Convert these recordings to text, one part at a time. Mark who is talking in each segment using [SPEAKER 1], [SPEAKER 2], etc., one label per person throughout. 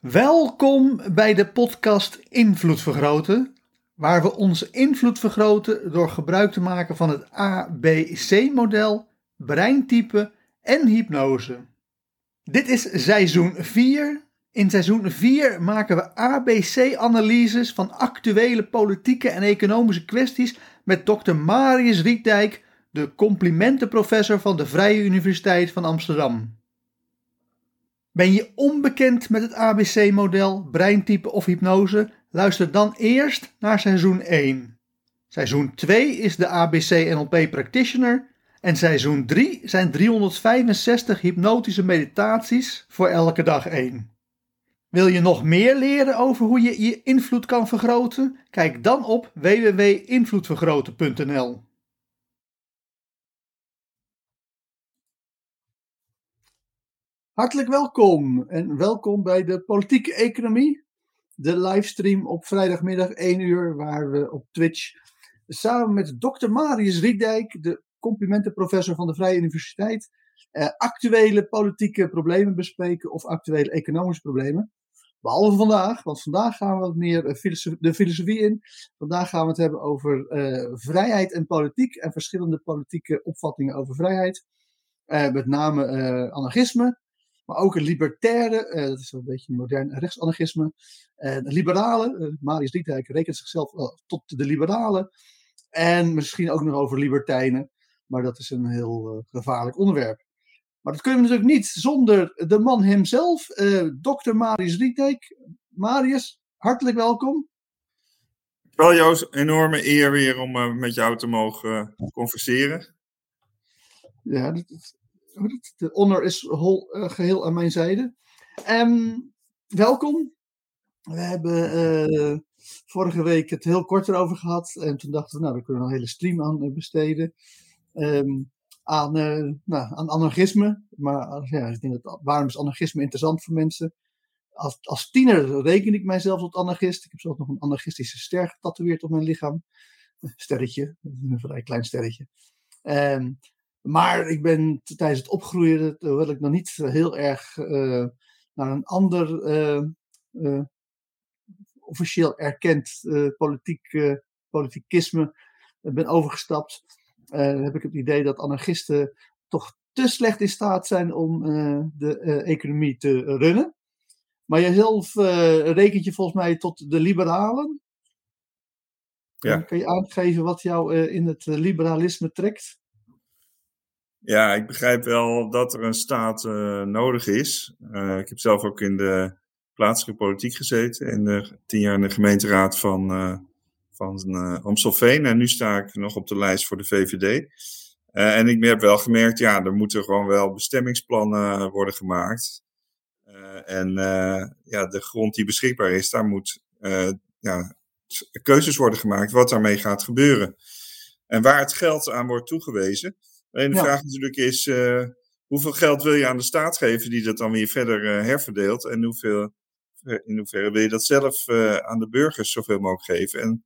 [SPEAKER 1] Welkom bij de podcast Invloed Vergroten, waar we onze invloed vergroten door gebruik te maken van het ABC-model, breintype en hypnose. Dit is seizoen 4. In seizoen 4 maken we ABC-analyses van actuele politieke en economische kwesties met Dr. Marius Rietdijk, de complimentenprofessor van de Vrije Universiteit van Amsterdam. Ben je onbekend met het ABC-model, breintype of hypnose? Luister dan eerst naar seizoen 1. Seizoen 2 is de ABC-NLP Practitioner en seizoen 3 zijn 365 hypnotische meditaties voor elke dag 1. Wil je nog meer leren over hoe je je invloed kan vergroten? Kijk dan op www.invloedvergroten.nl. Hartelijk welkom en welkom bij de Politieke Economie, de livestream op vrijdagmiddag 1 uur, waar we op Twitch samen met Dr. Marius Riedijk, de complimentenprofessor van de Vrije Universiteit, eh, actuele politieke problemen bespreken of actuele economische problemen. Behalve vandaag, want vandaag gaan we wat meer eh, de filosofie in. Vandaag gaan we het hebben over uh, vrijheid en politiek en verschillende politieke opvattingen over vrijheid. Uh, met name anarchisme, maar ook een libertaire, dat is een beetje een modern rechtsanarchisme. de liberalen, Marius Dietrijk rekent zichzelf tot de liberalen. En misschien ook nog over libertijnen, maar dat is een heel gevaarlijk onderwerp. Maar dat kunnen we natuurlijk niet zonder de man hemzelf, dokter Marius Rietdijk. Marius, hartelijk welkom.
[SPEAKER 2] Wel Joost, enorme eer weer om uh, met jou te mogen uh, converseren.
[SPEAKER 1] Ja, de honor is hol, geheel aan mijn zijde. Um, welkom. We hebben vorige week het heel kort erover gehad. En toen dachten we, nou, daar kunnen we een hele stream aan besteden. Um, aan, nou, aan anarchisme. Maar ja, ik denk dat, waarom is anarchisme interessant voor mensen? Als, als tiener reken ik mijzelf tot anarchist. Ik heb zelfs nog een anarchistische ster getatoeëerd op mijn lichaam. Een sterretje, een vrij klein sterretje. Um, maar ik ben tijdens het opgroeien, terwijl ik nog niet heel erg uh, naar een ander uh, officieel erkend politiek, politiekisme ben overgestapt heb ik het idee dat anarchisten toch te slecht in staat zijn om de economie te runnen. Maar jijzelf rekent je volgens mij tot de liberalen. Ja. Kan je aangeven wat jou in het liberalisme trekt?
[SPEAKER 2] Ja, ik begrijp wel dat er een staat nodig is. ik heb zelf ook in de plaatselijke politiek gezeten. In de tien jaar in de gemeenteraad van van uh, Amstelveen. En nu sta ik nog op de lijst voor de VVD. Eh, en ik heb wel gemerkt, ja, er moeten gewoon wel bestemmingsplannen worden gemaakt. En ja, de grond die beschikbaar is, daar moet ja, keuzes worden gemaakt wat daarmee gaat gebeuren. En waar het geld aan wordt toegewezen. Alleen de ja. vraag natuurlijk is, hoeveel geld wil je aan de staat geven die dat dan weer verder herverdeelt? En hoeveel, in hoeverre wil je dat zelf aan de burgers zoveel mogelijk geven? En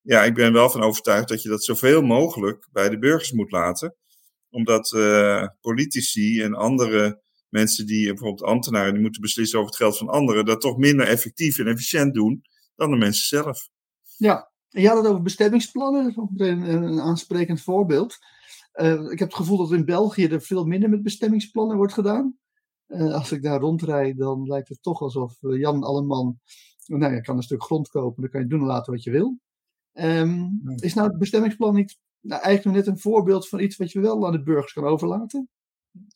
[SPEAKER 2] ja, ik ben wel van overtuigd dat je dat zoveel mogelijk bij de burgers moet laten. Omdat uh, politici en andere mensen die bijvoorbeeld ambtenaren die moeten beslissen over het geld van anderen, dat toch minder effectief en efficiënt doen dan de mensen zelf.
[SPEAKER 1] Ja, en je had het over bestemmingsplannen, dat is ook een, een aansprekend voorbeeld. Uh, ik heb het gevoel dat in België er veel minder met bestemmingsplannen wordt gedaan. Uh, als ik daar rondrijd, dan lijkt het toch alsof Jan Alleman, nou, je kan een stuk grond kopen, dan kan je doen en laten wat je wil. Um, is nou het bestemmingsplan niet nou, eigenlijk net een voorbeeld van iets wat je wel aan de burgers kan overlaten?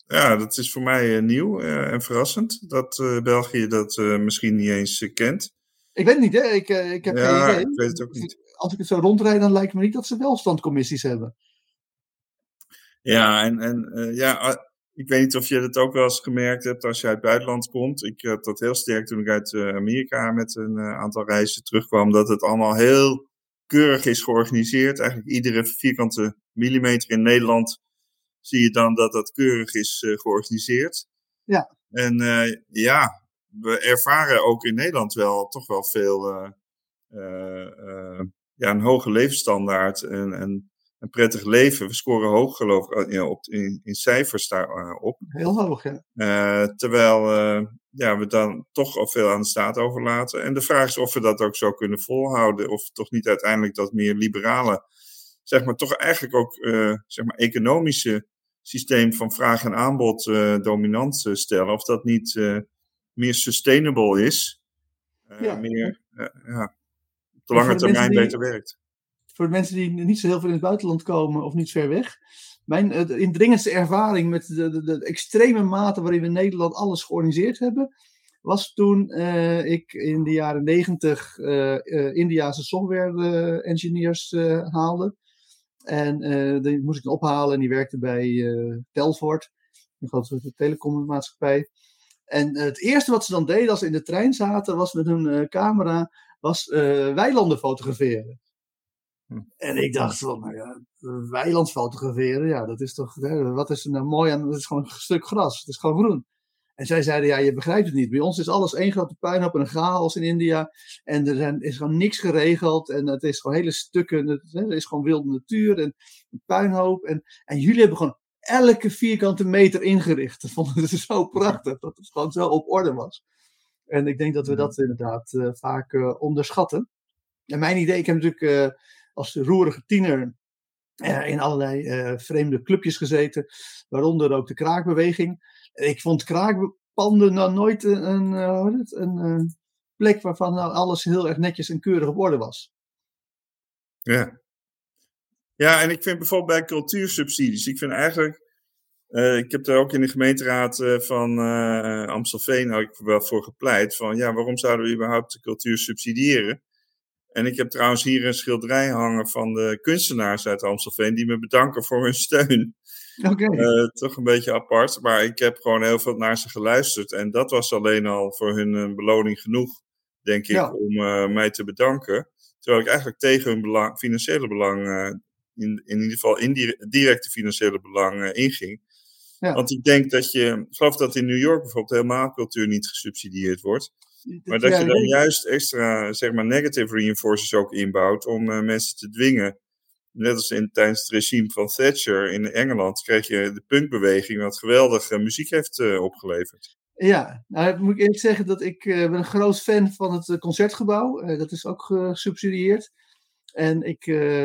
[SPEAKER 2] Ja, dat is voor mij uh, nieuw uh, en verrassend dat uh, België dat misschien niet eens kent.
[SPEAKER 1] Ik weet het niet, hè? Ik, ik heb
[SPEAKER 2] ja,
[SPEAKER 1] geen idee.
[SPEAKER 2] Ik weet het ook niet.
[SPEAKER 1] Als ik het zo rondrijd, dan lijkt me niet dat ze welstandcommissies hebben.
[SPEAKER 2] Ja, en, en ja, ik weet niet of je het ook wel eens gemerkt hebt als je uit het buitenland komt. Ik had dat heel sterk toen ik uit Amerika met een aantal reizen terugkwam. Dat het allemaal heel keurig is georganiseerd. Eigenlijk iedere vierkante millimeter in Nederland zie je dan dat dat keurig is georganiseerd.
[SPEAKER 1] Ja.
[SPEAKER 2] En ja, we ervaren ook in Nederland wel toch wel veel ja, een hoge levensstandaard en, en een prettig leven. We scoren hoog, geloof ik, op, in, in cijfers daarop.
[SPEAKER 1] Uh, Heel hoog, ja.
[SPEAKER 2] Uh, terwijl uh, ja, we dan toch al veel aan de staat overlaten. En de vraag is of we dat ook zo kunnen volhouden. Of toch niet uiteindelijk dat meer liberale, zeg maar, toch eigenlijk ook, zeg maar, economische systeem van vraag en aanbod dominant stellen. Of dat niet meer sustainable is. Ja. Meer, ja de lange termijn die, beter werkt.
[SPEAKER 1] Voor mensen die niet zo heel veel in het buitenland komen of niet ver weg. Mijn uh, indringendste ervaring met de, de, extreme mate waarin we in Nederland alles georganiseerd hebben, was toen uh, ik in de jaren negentig uh, Indiaanse software engineers haalde. En die moest ik ophalen en die werkte bij Telfort, een grote telecommaatschappij. En het eerste wat ze dan deden als ze in de trein zaten, was met hun camera was uh, weilanden fotograferen. Hm. En ik dacht van, nou ja, weiland fotograferen, ja, dat is toch, hè, wat is er nou mooi aan, dat is gewoon een stuk gras, het is gewoon groen. En zij zeiden, ja, je begrijpt het niet. Bij ons is alles één grote puinhoop en een chaos in India. En er zijn, is gewoon niks geregeld. En het is gewoon hele stukken, het, er is gewoon wilde natuur en een puinhoop. En, en jullie hebben gewoon elke vierkante meter ingericht. Dat vond ik zo prachtig, dat het gewoon zo op orde was. En ik denk dat we dat inderdaad uh, vaak uh, onderschatten. En mijn idee, ik heb natuurlijk uh, als roerige tiener in allerlei vreemde clubjes gezeten, waaronder ook de kraakbeweging. Ik vond kraakpanden nou nooit een, een, een plek waarvan nou alles heel erg netjes en keurig op orde was.
[SPEAKER 2] Ja. Ja, en ik vind bijvoorbeeld bij cultuursubsidies, ik vind eigenlijk ik heb er ook in de gemeenteraad van uh, Amstelveen ook wel voor gepleit. Van ja, waarom zouden we überhaupt de cultuur subsidiëren? En ik heb trouwens hier een schilderij hangen van de kunstenaars uit Amstelveen. die me bedanken voor hun steun.
[SPEAKER 1] Okay.
[SPEAKER 2] toch een beetje apart. Maar ik heb gewoon heel veel naar ze geluisterd. En dat was alleen al voor hun een beloning genoeg, denk ik, ja. om mij te bedanken. Terwijl ik eigenlijk tegen hun belang, financiële belang. in, in ieder geval indirecte financiële belang inging. Ja. Want ik denk dat je, ik geloof dat in New York bijvoorbeeld helemaal cultuur niet gesubsidieerd wordt. Maar dat je dan juist extra, zeg maar, negative reinforcers ook inbouwt om uh, mensen te dwingen. Net als in, tijdens het regime van Thatcher in Engeland kreeg je de punkbeweging wat geweldige muziek heeft uh, opgeleverd.
[SPEAKER 1] Ja, nou moet ik eerlijk zeggen dat ik uh, ben een groot fan van het concertgebouw. dat is ook gesubsidieerd. En ik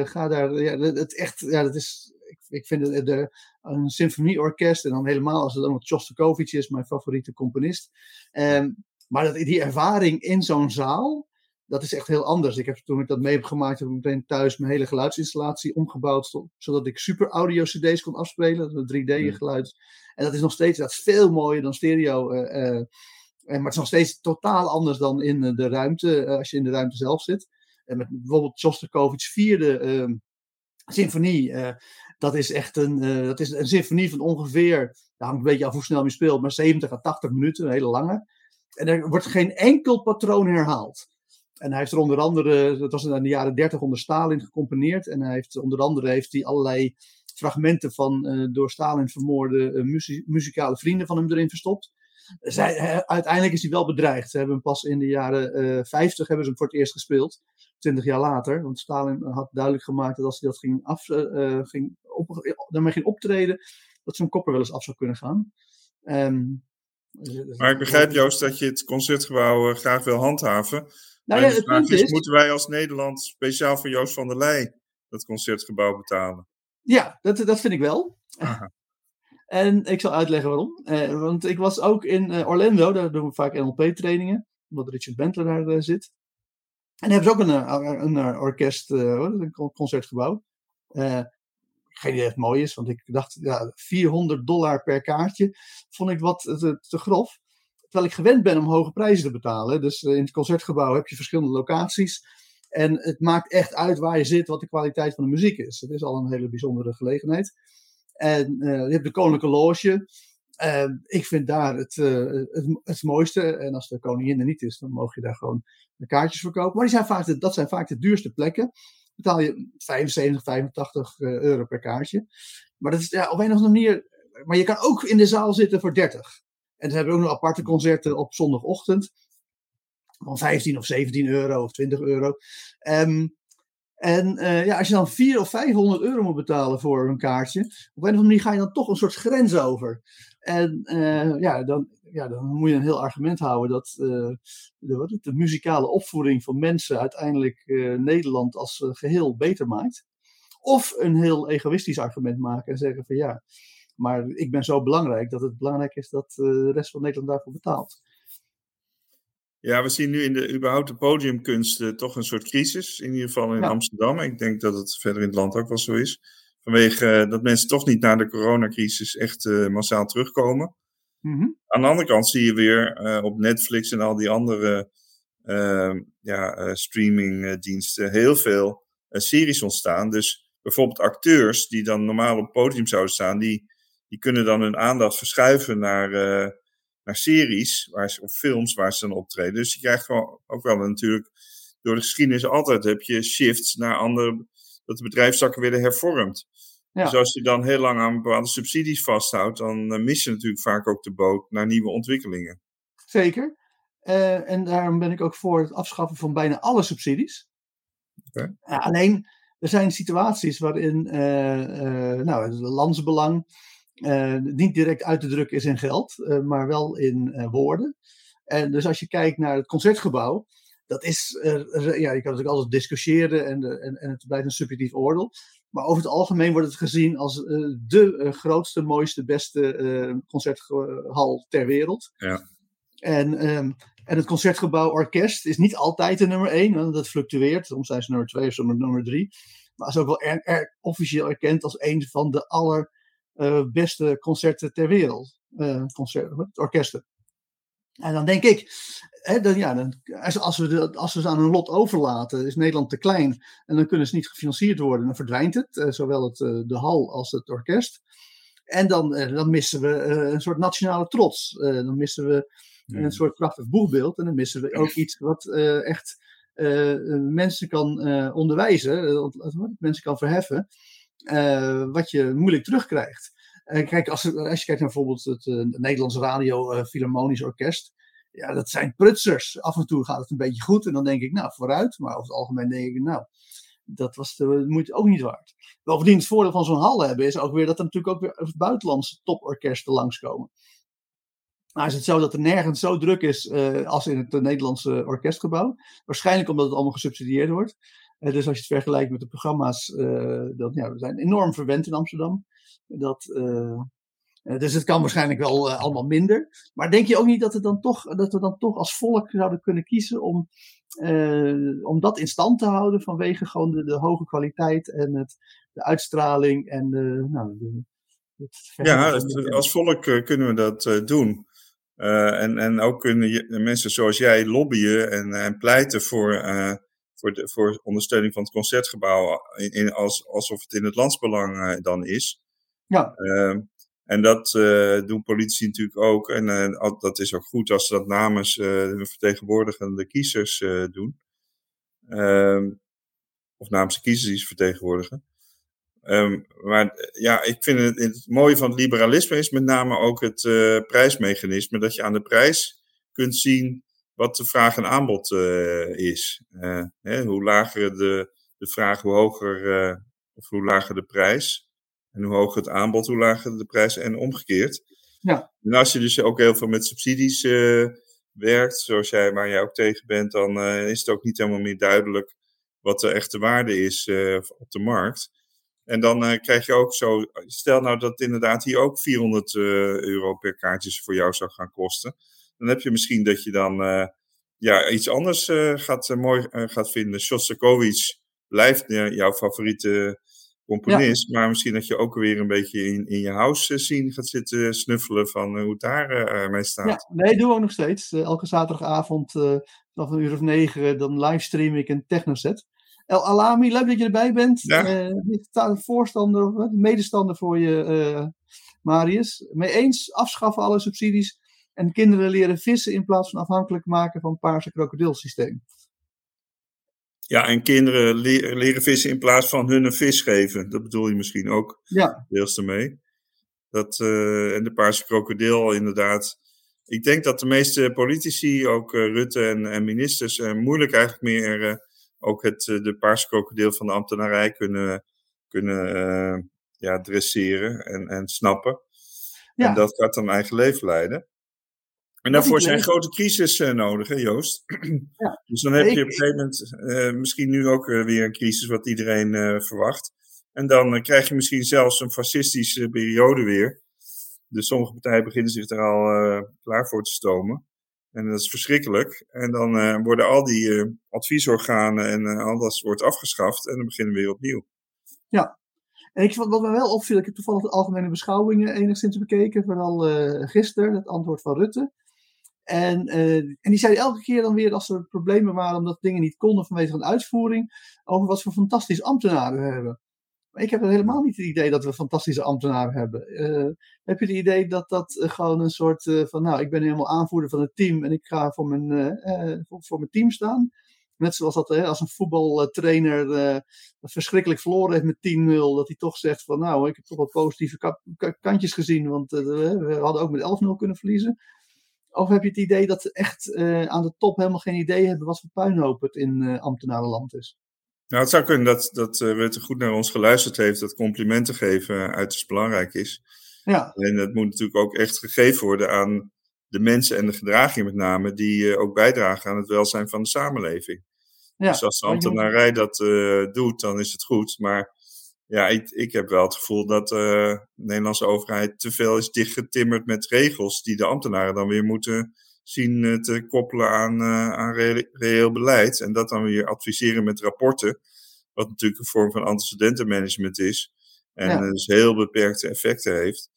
[SPEAKER 1] ga daar, ja, het echt, ja, dat is ik, ik vind het, de, een symfonieorkest, en dan helemaal als het dan nog Shostakovich is, mijn favoriete componist. Um, maar dat, die ervaring in zo'n zaal, dat is echt heel anders. Ik heb, toen ik dat mee heb gemaakt, heb ik meteen thuis mijn hele geluidsinstallatie omgebouwd, zodat ik super audio cd's kon afspelen, dat 3D geluid. En dat is nog steeds dat is veel mooier dan stereo. Uh, uh, maar het is nog steeds totaal anders dan in de ruimte, uh, als je in de ruimte zelf zit. En met bijvoorbeeld Shostakovich vierde uh, symfonie. Dat is echt een, dat is een symfonie van ongeveer, dat hangt een beetje af hoe snel je speelt, maar 70 à 80 minuten, een hele lange. En er wordt geen enkel patroon herhaald. En hij heeft er onder andere, dat was in de jaren 30 onder Stalin gecomponeerd. En hij heeft onder andere heeft hij allerlei fragmenten van uh, door Stalin vermoorde muzie muzikale vrienden van hem erin verstopt. Zij, uiteindelijk is hij wel bedreigd. Ze hebben hem pas in de jaren uh, 50 hebben ze hem voor het eerst gespeeld twintig jaar later. Want Stalin had duidelijk gemaakt dat als hij dat ging af, ging op, daarmee ging optreden, dat zijn kop er wel eens af zou kunnen gaan. Um,
[SPEAKER 2] maar ik begrijp Joost dat je het concertgebouw uh, graag wil handhaven. Nou ja, het punt is, is, moeten wij als Nederland speciaal voor Joost van der Leij dat concertgebouw betalen?
[SPEAKER 1] Ja, dat, dat vind ik wel. Aha. En ik zal uitleggen waarom. Uh, want ik was ook in uh, Orlando, daar doen we vaak NLP-trainingen, omdat Richard Bentler daar uh, zit. En hebben ze ook een, eh, een, een orkest, uh, een concertgebouw. Geen idee of het mooi is, want ik dacht, ja, 400 dollar per kaartje vond ik wat te, te, grof. Terwijl ik gewend ben om hoge prijzen te betalen. Dus in het concertgebouw heb je verschillende locaties. En het maakt echt uit waar je zit, wat de kwaliteit van de muziek is. Het is al een hele bijzondere gelegenheid. En uh, je hebt de Koninklijke Loge. Ik vind daar het, het, het, mooiste. En als de koningin er niet is, dan mogen je daar gewoon de kaartjes verkopen. Maar die zijn vaak de, dat zijn vaak de duurste plekken. Betaal je 75, 85 euro per kaartje. Maar dat is ja, op een of andere manier. Maar je kan ook in de zaal zitten voor 30. En ze hebben ook nog aparte concerten op zondagochtend. Van 15 of 17 euro of 20 euro. Um, en uh, ja, als je dan 400 of 500 euro moet betalen voor een kaartje, op een of andere manier ga je dan toch een soort grens over. En uh, ja, dan, ja, dan moet je een heel argument houden dat uh, de, de, muzikale opvoeding van mensen uiteindelijk Nederland als geheel beter maakt. Of een heel egoïstisch argument maken en zeggen van ja, maar ik ben zo belangrijk dat het belangrijk is dat de rest van Nederland daarvoor betaalt.
[SPEAKER 2] Ja, we zien nu in de überhaupt de podiumkunsten toch een soort crisis. In ieder geval in Amsterdam. Ik denk dat het verder in het land ook wel zo is. Vanwege uh, dat mensen toch niet na de coronacrisis echt uh, massaal terugkomen. -hmm. Aan de andere kant zie je weer uh, op Netflix en al die andere ehm, ja, streamingdiensten heel veel series ontstaan. Dus bijvoorbeeld acteurs die dan normaal op het podium zouden staan, die, die kunnen dan hun aandacht verschuiven naar naar series waar ze, of films waar ze dan optreden. Dus je krijgt gewoon ook wel natuurlijk door de geschiedenis altijd heb je shifts naar andere, dat de bedrijfstakken werden hervormd. Ja. Dus als je dan heel lang aan bepaalde subsidies vasthoudt, dan uh, mis je natuurlijk vaak ook de boot naar nieuwe ontwikkelingen.
[SPEAKER 1] Zeker. Uh, en daarom ben ik ook voor het afschaffen van bijna alle subsidies. Okay. Uh, alleen, er zijn situaties waarin uh, nou, het landsbelang niet direct uit te drukken is in geld, maar wel in woorden. En dus als je kijkt naar het concertgebouw, dat is, ja, je kan natuurlijk altijd discussiëren en, en, en het blijft een subjectief oordeel. Maar over het algemeen wordt het gezien als de grootste, mooiste, beste concerthal ter wereld. Ja. En, um, en het concertgebouw orkest is niet altijd de nummer één, want dat fluctueert. Soms zijn ze nummer twee of soms nummer drie. Maar is ook wel er, er, officieel erkend als een van de aller uh, beste concerten ter wereld. Uh, concerten, orkesten. En dan denk ik, dan, ja, dan, als, we de, als we ze aan hun lot overlaten, is Nederland te klein en dan kunnen ze niet gefinancierd worden. Dan verdwijnt het, uh, zowel het, de hal als het orkest. En dan, dan missen we een soort nationale trots. dan missen we een soort prachtig boegbeeld. En dan missen we ook iets wat echt mensen kan onderwijzen, mensen kan verheffen. Wat je moeilijk terugkrijgt. Kijk, als, als, je kijkt naar bijvoorbeeld het, Nederlandse Radio Philharmonisch Orkest. Ja, dat zijn prutsers. Af en toe gaat het een beetje goed en dan denk ik, nou, vooruit. Maar over het algemeen denk ik, nou, dat was de moeite ook niet waard. Bovendien, het voordeel van zo'n hal hebben is ook weer dat er natuurlijk ook weer buitenlandse toporkesten langskomen. Nou is het zo dat er nergens zo druk is uh, als in het Nederlandse orkestgebouw. Waarschijnlijk omdat het allemaal gesubsidieerd wordt. Uh, dus als je het vergelijkt met de programma's, uh, dat, ja, we zijn enorm verwend in Amsterdam. Dat, dus het kan waarschijnlijk wel allemaal minder. Maar denk je ook niet dat, het dan toch, dat we dan toch als volk zouden kunnen kiezen om, om dat in stand te houden vanwege gewoon de, de hoge kwaliteit en het, de uitstraling en de, nou, de,
[SPEAKER 2] het ja, als volk kunnen we dat doen. Uh, en, en ook kunnen je, mensen zoals jij lobbyen en, en pleiten voor, uh, voor, de, voor ondersteuning van het concertgebouw in, in, als, alsof het in het landsbelang uh, dan is. Ja. Ehm, en dat doen politici natuurlijk ook. En dat is ook goed als ze dat namens de vertegenwoordigende kiezers doen. Ehm, of namens de kiezers die ze vertegenwoordigen. Um, maar ja, ik vind het, het, mooie van het liberalisme is met name ook het uh, prijsmechanisme. Dat je aan de prijs kunt zien wat de vraag en aanbod uh, is. Uh, hè, hoe lager de, de vraag, hoe hoger of hoe lager de prijs. En hoe hoger het aanbod, hoe lager de prijs en omgekeerd. Ja. En als je dus ook heel veel met subsidies werkt, zoals jij, waar jij ook tegen bent, dan is het ook niet helemaal meer duidelijk wat de echte waarde is op de markt. En dan krijg je ook zo, stel nou dat inderdaad hier ook 400 uh, eh, euro per kaartjes voor jou zou gaan kosten. Dan heb je misschien dat je dan ja, iets anders gaat, mooi gaat vinden. Shostakovich blijft jouw favoriete componist, ja. maar misschien dat je ook weer een beetje in, in je house zien gaat zitten snuffelen van hoe het daar mee staat. Ja,
[SPEAKER 1] nee, doen we ook nog steeds. elke zaterdagavond vanaf een uur of negen, dan livestream ik een technoset. El Alami, leuk dat je erbij bent. Ja. Uh, voorstander, medestander voor je uh, Marius. Mee eens, afschaffen alle subsidies en kinderen leren vissen in plaats van afhankelijk maken van het paarse krokodilsysteem.
[SPEAKER 2] Ja, en kinderen leren vissen in plaats van hun een vis geven. Dat bedoel je misschien ook
[SPEAKER 1] ja.
[SPEAKER 2] deels ermee. Dat, uh, en de paarse krokodil inderdaad. Ik denk dat de meeste politici, ook uh, Rutte en, en ministers, uh, moeilijk eigenlijk meer ook het, de paarse krokodil van de ambtenarij kunnen, kunnen ja, dresseren en, en snappen. Ja. En dat gaat dan eigen leven leiden. En daarvoor zijn grote crisis uh, nodig, hè, Joost? Ja. dus dan heb je op een gegeven moment uh, misschien nu ook uh, weer een crisis wat iedereen verwacht. En dan krijg je misschien zelfs een fascistische periode weer. Dus sommige partijen beginnen zich er al klaar voor te stomen. En dat is verschrikkelijk. En dan worden al die adviesorganen en al dat wordt afgeschaft. En dan beginnen we weer opnieuw.
[SPEAKER 1] Ja, en ik, wat me wel opviel, ik heb toevallig de algemene beschouwingen enigszins bekeken, vooral uh, gisteren, het antwoord van Rutte. En, uh, en die zei elke keer dan weer als er problemen waren omdat dingen niet konden vanwege een uitvoering, over wat voor fantastische ambtenaren we hebben. Maar ik heb helemaal niet het idee dat we fantastische ambtenaren hebben. Uh, heb je het idee dat dat gewoon een soort van, nou, ik ben helemaal aanvoerder van het team en ik ga voor mijn, voor, voor, mijn team staan? Net zoals dat hè, als een voetbaltrainer verschrikkelijk verloren heeft met 10-0, dat hij toch zegt van, nou, ik heb toch wat positieve kantjes gezien, want we hadden ook met 11-0 kunnen verliezen. Of heb je het idee dat ze echt uh, aan de top helemaal geen idee hebben wat voor puinhoop het in uh, ambtenarenland is?
[SPEAKER 2] Nou, het zou kunnen dat, dat uh, Rutte goed naar ons geluisterd heeft, dat complimenten geven uiterst belangrijk is.
[SPEAKER 1] Ja.
[SPEAKER 2] En het moet natuurlijk ook echt gegeven worden aan de mensen en de gedragingen met name, die ook bijdragen aan het welzijn van de samenleving. Ja, dus als de ambtenarij dat doet, dan is het goed. Maar ja, ik, ik heb wel het gevoel dat uh, de Nederlandse overheid te veel is dichtgetimmerd met regels die de ambtenaren dan weer moeten zien uh, te koppelen aan, uh, aan reëel beleid. En dat dan weer adviseren met rapporten, wat natuurlijk een vorm van antecedentenmanagement is. En ja. dus heel beperkte effecten heeft.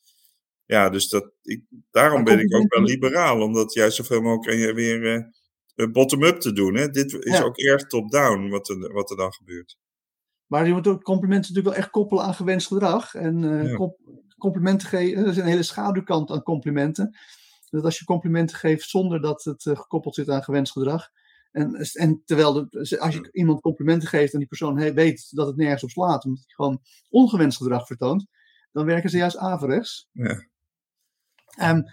[SPEAKER 2] Ja, dus dat, ik, daarom ben ik ook wel liberaal, omdat juist zoveel mogelijk weer bottom-up te doen. Hè. Dit is ja. ook erg top-down wat er, wat er dan gebeurt.
[SPEAKER 1] Maar je moet ook complimenten natuurlijk wel echt koppelen aan gewenst gedrag. En uh, ja. complimenten geven, er is een hele schaduwkant aan complimenten. Dat als je complimenten geeft zonder dat het uh, gekoppeld zit aan gewenst gedrag. En, en terwijl de, als je iemand complimenten geeft en die persoon weet dat het nergens op slaat, omdat hij gewoon ongewenst gedrag vertoont, dan werken ze juist averechts.
[SPEAKER 2] Ja. Um,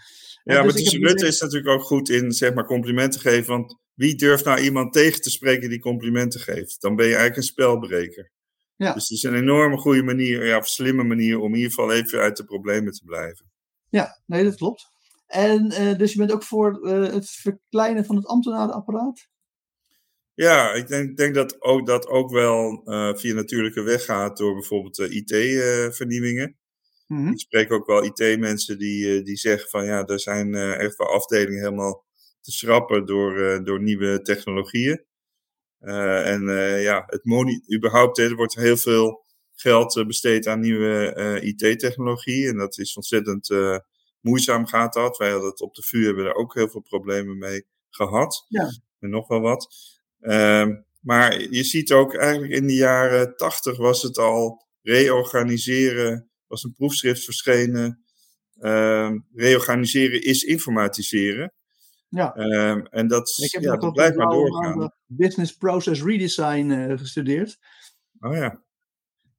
[SPEAKER 2] ja, dus maar dus Rutte is natuurlijk ook goed in zeg maar, complimenten geven. Want wie durft nou iemand tegen te spreken die complimenten geeft? Dan ben je eigenlijk een spelbreker. Ja. Dus het is een enorme goede manier, ja, of slimme manier om in ieder geval even uit de problemen te blijven.
[SPEAKER 1] Ja, nee, dat klopt. En uh, dus je bent ook voor uh, het verkleinen van het ambtenarenapparaat?
[SPEAKER 2] Ja, ik denk, denk dat ook, dat ook wel uh, via natuurlijke weg gaat door bijvoorbeeld IT-vernieuwingen. Mm -hmm. Ik spreek ook wel IT-mensen die, die zeggen van ja, er zijn echt wel afdelingen helemaal te schrappen door, door nieuwe technologieën. Uh, en uh, ja, het moni überhaupt, er wordt heel veel geld uh, besteed aan nieuwe IT-technologie. En dat is ontzettend moeizaam gaat dat. Wij hadden het op de VU, hebben daar ook heel veel problemen mee gehad.
[SPEAKER 1] Ja.
[SPEAKER 2] En nog wel wat. Ehm, maar je ziet ook eigenlijk in de jaren tachtig was het al reorganiseren, was een proefschrift verschenen. Ehm, reorganiseren is informatiseren.
[SPEAKER 1] Ja.
[SPEAKER 2] Um, en dat, ik heb ja, dat blijft maar doorgaan.
[SPEAKER 1] Business Process Redesign uh, gestudeerd.
[SPEAKER 2] Oh ja.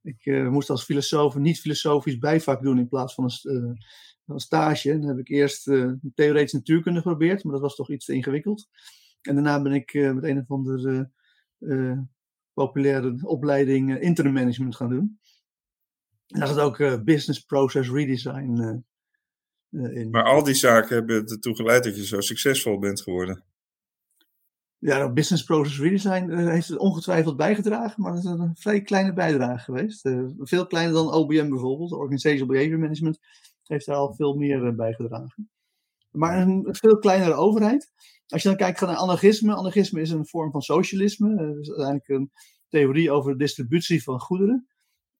[SPEAKER 1] Ik uh, moest als filosoof een niet-filosofisch bijvak doen in plaats van een, uh, een stage. Dan heb ik eerst theoretische natuurkunde geprobeerd, maar dat was toch iets te ingewikkeld. En daarna ben ik met een of andere populaire opleiding interim management gaan doen. En daar zat ook Business Process Redesign
[SPEAKER 2] in. Maar al die zaken hebben ertoe geleid dat je zo succesvol bent geworden.
[SPEAKER 1] Ja, dat business process redesign uh, heeft het ongetwijfeld bijgedragen, maar dat is een vrij kleine bijdrage geweest. Uh, veel kleiner dan OBM bijvoorbeeld. Organizational Behavior Management heeft daar al veel meer uh, bijgedragen. Maar een veel kleinere overheid. Als je dan kijkt naar anarchisme. Anarchisme is een vorm van socialisme. Dat is uiteindelijk een theorie over de distributie van goederen.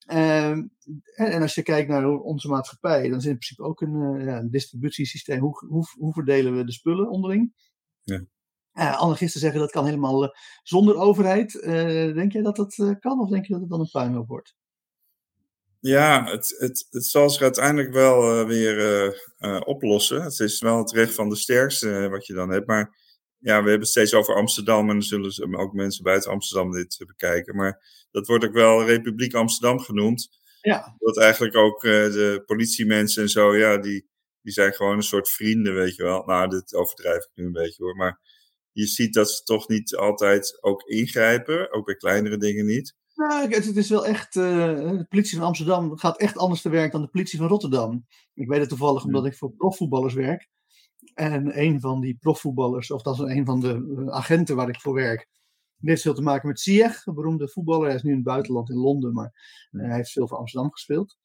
[SPEAKER 1] En, ehm, en als je kijkt naar onze maatschappij, dan is het in principe ook een, ja, een distributiesysteem. Hoe, hoe, hoe verdelen we de spullen onderling?
[SPEAKER 2] Ja.
[SPEAKER 1] Uh, anarchisten zeggen dat kan helemaal uh, zonder overheid. Uh, denk jij dat dat kan of denk je dat het dan een puinhoop wordt?
[SPEAKER 2] Ja, het, het, het zal zich uiteindelijk wel weer oplossen. Het is wel het recht van de sterkste wat je dan hebt. Maar ja, we hebben het steeds over Amsterdam en dan zullen ook mensen buiten Amsterdam dit bekijken. Maar dat wordt ook wel Republiek Amsterdam genoemd.
[SPEAKER 1] Ja.
[SPEAKER 2] Dat eigenlijk ook de politiemensen en zo, ja, die, die zijn gewoon een soort vrienden, weet je wel. Nou, dit overdrijf ik nu een beetje hoor. Maar je ziet dat ze toch niet altijd ook ingrijpen, ook bij kleinere dingen niet.
[SPEAKER 1] Nou, het, is wel echt. Uh, de politie van Amsterdam gaat echt anders te werk dan de politie van Rotterdam. Ik weet het toevallig omdat ik voor profvoetballers werk. En een van die profvoetballers, of dat is een van de eh, agenten waar ik voor werk, heeft veel te maken met Ziyech, een beroemde voetballer. Hij is nu in het buitenland in Londen, maar uh, hij heeft veel voor Amsterdam gespeeld.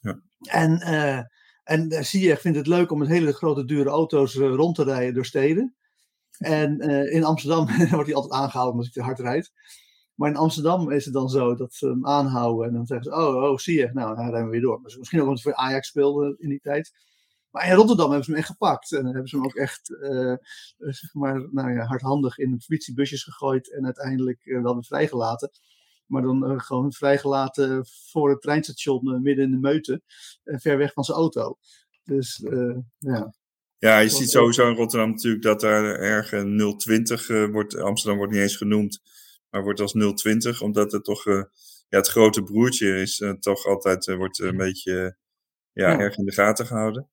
[SPEAKER 2] Ja.
[SPEAKER 1] En, uh, en Ziyech vindt het leuk om met hele grote dure auto's rond te rijden door steden. En in Amsterdam wordt hij altijd aangehouden omdat hij te hard rijdt. Maar in Amsterdam is het dan zo dat ze hem aanhouden en dan zeggen ze: Oh, oh zie je, nou, dan rijden we weer door. Dus misschien ook omdat hij voor Ajax speelde in die tijd. Maar in Rotterdam hebben ze hem echt gepakt. En dan hebben ze hem ook echt, uh, zeg maar, nou ja, hardhandig in politiebusjes gegooid en uiteindelijk uh, wel weer vrijgelaten. Maar dan uh, gewoon vrijgelaten voor het treinstation midden in de meute, ver weg van zijn auto. Dus ja.
[SPEAKER 2] Ja, je ziet sowieso in Rotterdam natuurlijk dat daar erg 020 wordt. Amsterdam wordt niet eens genoemd maar wordt als 020, omdat het toch ja, het grote broertje is, uh, toch altijd uh, wordt een beetje ja, ja, erg in de gaten gehouden.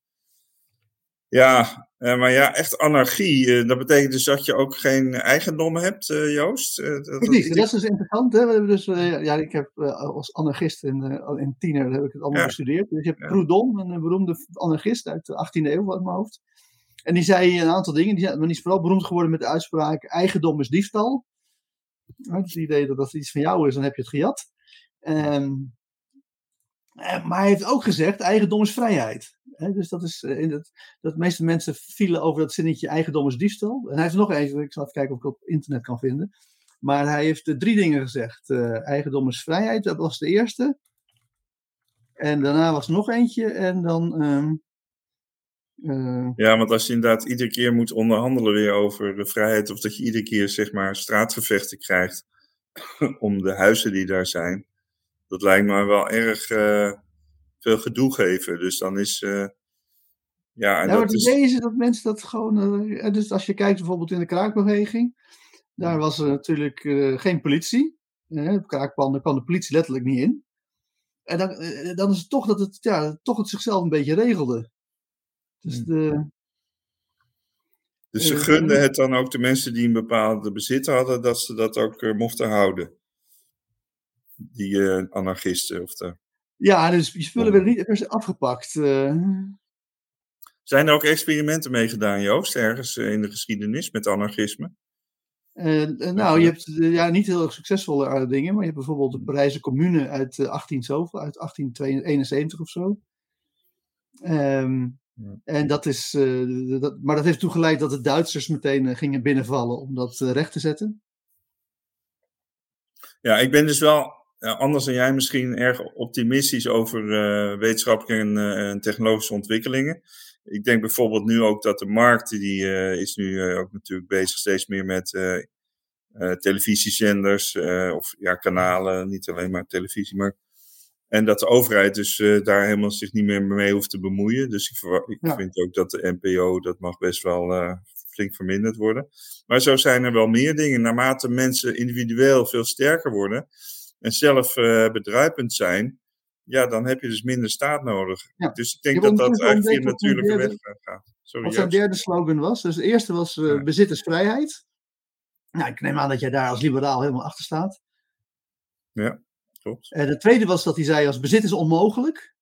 [SPEAKER 2] Ja, maar ja, echt anarchie. dat betekent dus dat je ook geen eigendom hebt, Joost?
[SPEAKER 1] dat, Precies, dat is dus interessant. Hè? We hebben dus, ja, ik heb als anarchist in, in tiener heb ik het allemaal ja. gestudeerd. Dus je hebt ja. Proudhon, een beroemde anarchist uit de 18e eeuw uit mijn hoofd. En die zei een aantal dingen. Die, maar die is vooral beroemd geworden met de uitspraak: eigendom is diefstal. Het idee dat als iets van jou is, dan heb je het gejat. Um, maar hij heeft ook gezegd, eigendom is vrijheid. dus dat is, eh, in het, dat de meeste mensen vielen over dat zinnetje eigendom is diefstal. En hij heeft nog eens, ik zal even kijken of ik het op internet kan vinden. Maar hij heeft drie dingen gezegd. Uh, eigendom is vrijheid, dat was de eerste. En daarna was nog eentje. En dan
[SPEAKER 2] uh, ja, want als je inderdaad iedere keer moet onderhandelen weer over de vrijheid, of dat je iedere keer zeg maar straatgevechten krijgt om de huizen die daar zijn, dat lijkt me wel erg uh, veel gedoe geven. Dus dan is. Uh, ja,
[SPEAKER 1] en ja, dat is... dat mensen dat gewoon. dus als je kijkt bijvoorbeeld in de kraakbeweging, daar was er natuurlijk geen politie. op kraakpanden kwam de politie letterlijk niet in. En dan, dan is het toch dat het, ja, toch het zichzelf een beetje regelde. Dus,
[SPEAKER 2] hm.
[SPEAKER 1] de,
[SPEAKER 2] dus ze gunden het dan ook de mensen die een bepaalde bezit hadden, dat ze dat ook mochten houden. Die uh, anarchisten of de.
[SPEAKER 1] Ja, dus je spullen werden niet per se afgepakt.
[SPEAKER 2] Zijn er ook experimenten mee gedaan, Joost, ergens in de geschiedenis met anarchisme?
[SPEAKER 1] nou, je hebt ja, niet heel erg succesvolle dingen, maar je hebt bijvoorbeeld de Parijse Commune uit 18 zoveel, uit 1871 of zo. Um, en dat is, uh, dat, maar dat heeft toegeleid dat de Duitsers meteen uh, gingen binnenvallen om dat uh, recht te zetten.
[SPEAKER 2] Ja, ik ben dus wel, anders dan jij misschien, erg optimistisch over wetenschappelijke en, en, technologische ontwikkelingen. Ik denk bijvoorbeeld nu ook dat de markt, die is nu ook natuurlijk bezig steeds meer met televisiezenders of ja, kanalen, niet alleen maar televisie, maar en dat de overheid dus uh, daar helemaal zich niet meer mee hoeft te bemoeien. Dus ik, ik ja. vind ook dat de NPO, dat mag best wel flink verminderd worden. Maar zo zijn er wel meer dingen. Naarmate mensen individueel veel sterker worden en zelf uh, bedruipend zijn, ja, dan heb je dus minder staat nodig. Ja. Dus ik denk dat dat eigenlijk via natuurlijke weg gaat.
[SPEAKER 1] Sorry, wat zijn derde slogan was. Dus de eerste was ja. bezittersvrijheid. Nou, ik neem aan dat jij daar als liberaal helemaal achter staat.
[SPEAKER 2] Ja.
[SPEAKER 1] Klopt. En de tweede was dat hij zei als bezit is onmogelijk.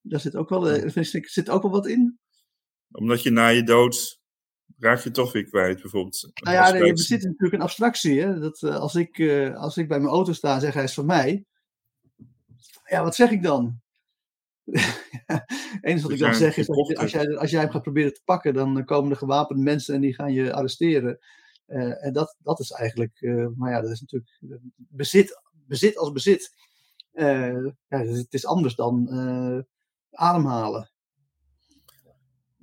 [SPEAKER 1] Daar zit ook wel, uh, zit ook wel wat in.
[SPEAKER 2] Omdat je na je dood raak je toch weer kwijt, bijvoorbeeld.
[SPEAKER 1] Nou ja, bezit is natuurlijk een abstractie. Hè? Dat, uh, als, ik, uh, als ik bij mijn auto sta en zeg hij is van mij. Ja, wat zeg ik dan? Enige wat ik dan zeg is dat als jij, als jij hem gaat proberen te pakken, dan komen er gewapende mensen en die gaan je arresteren. en dat, dat is eigenlijk, maar ja, dat is natuurlijk bezit bezit als bezit. Ja, het is anders dan ademhalen.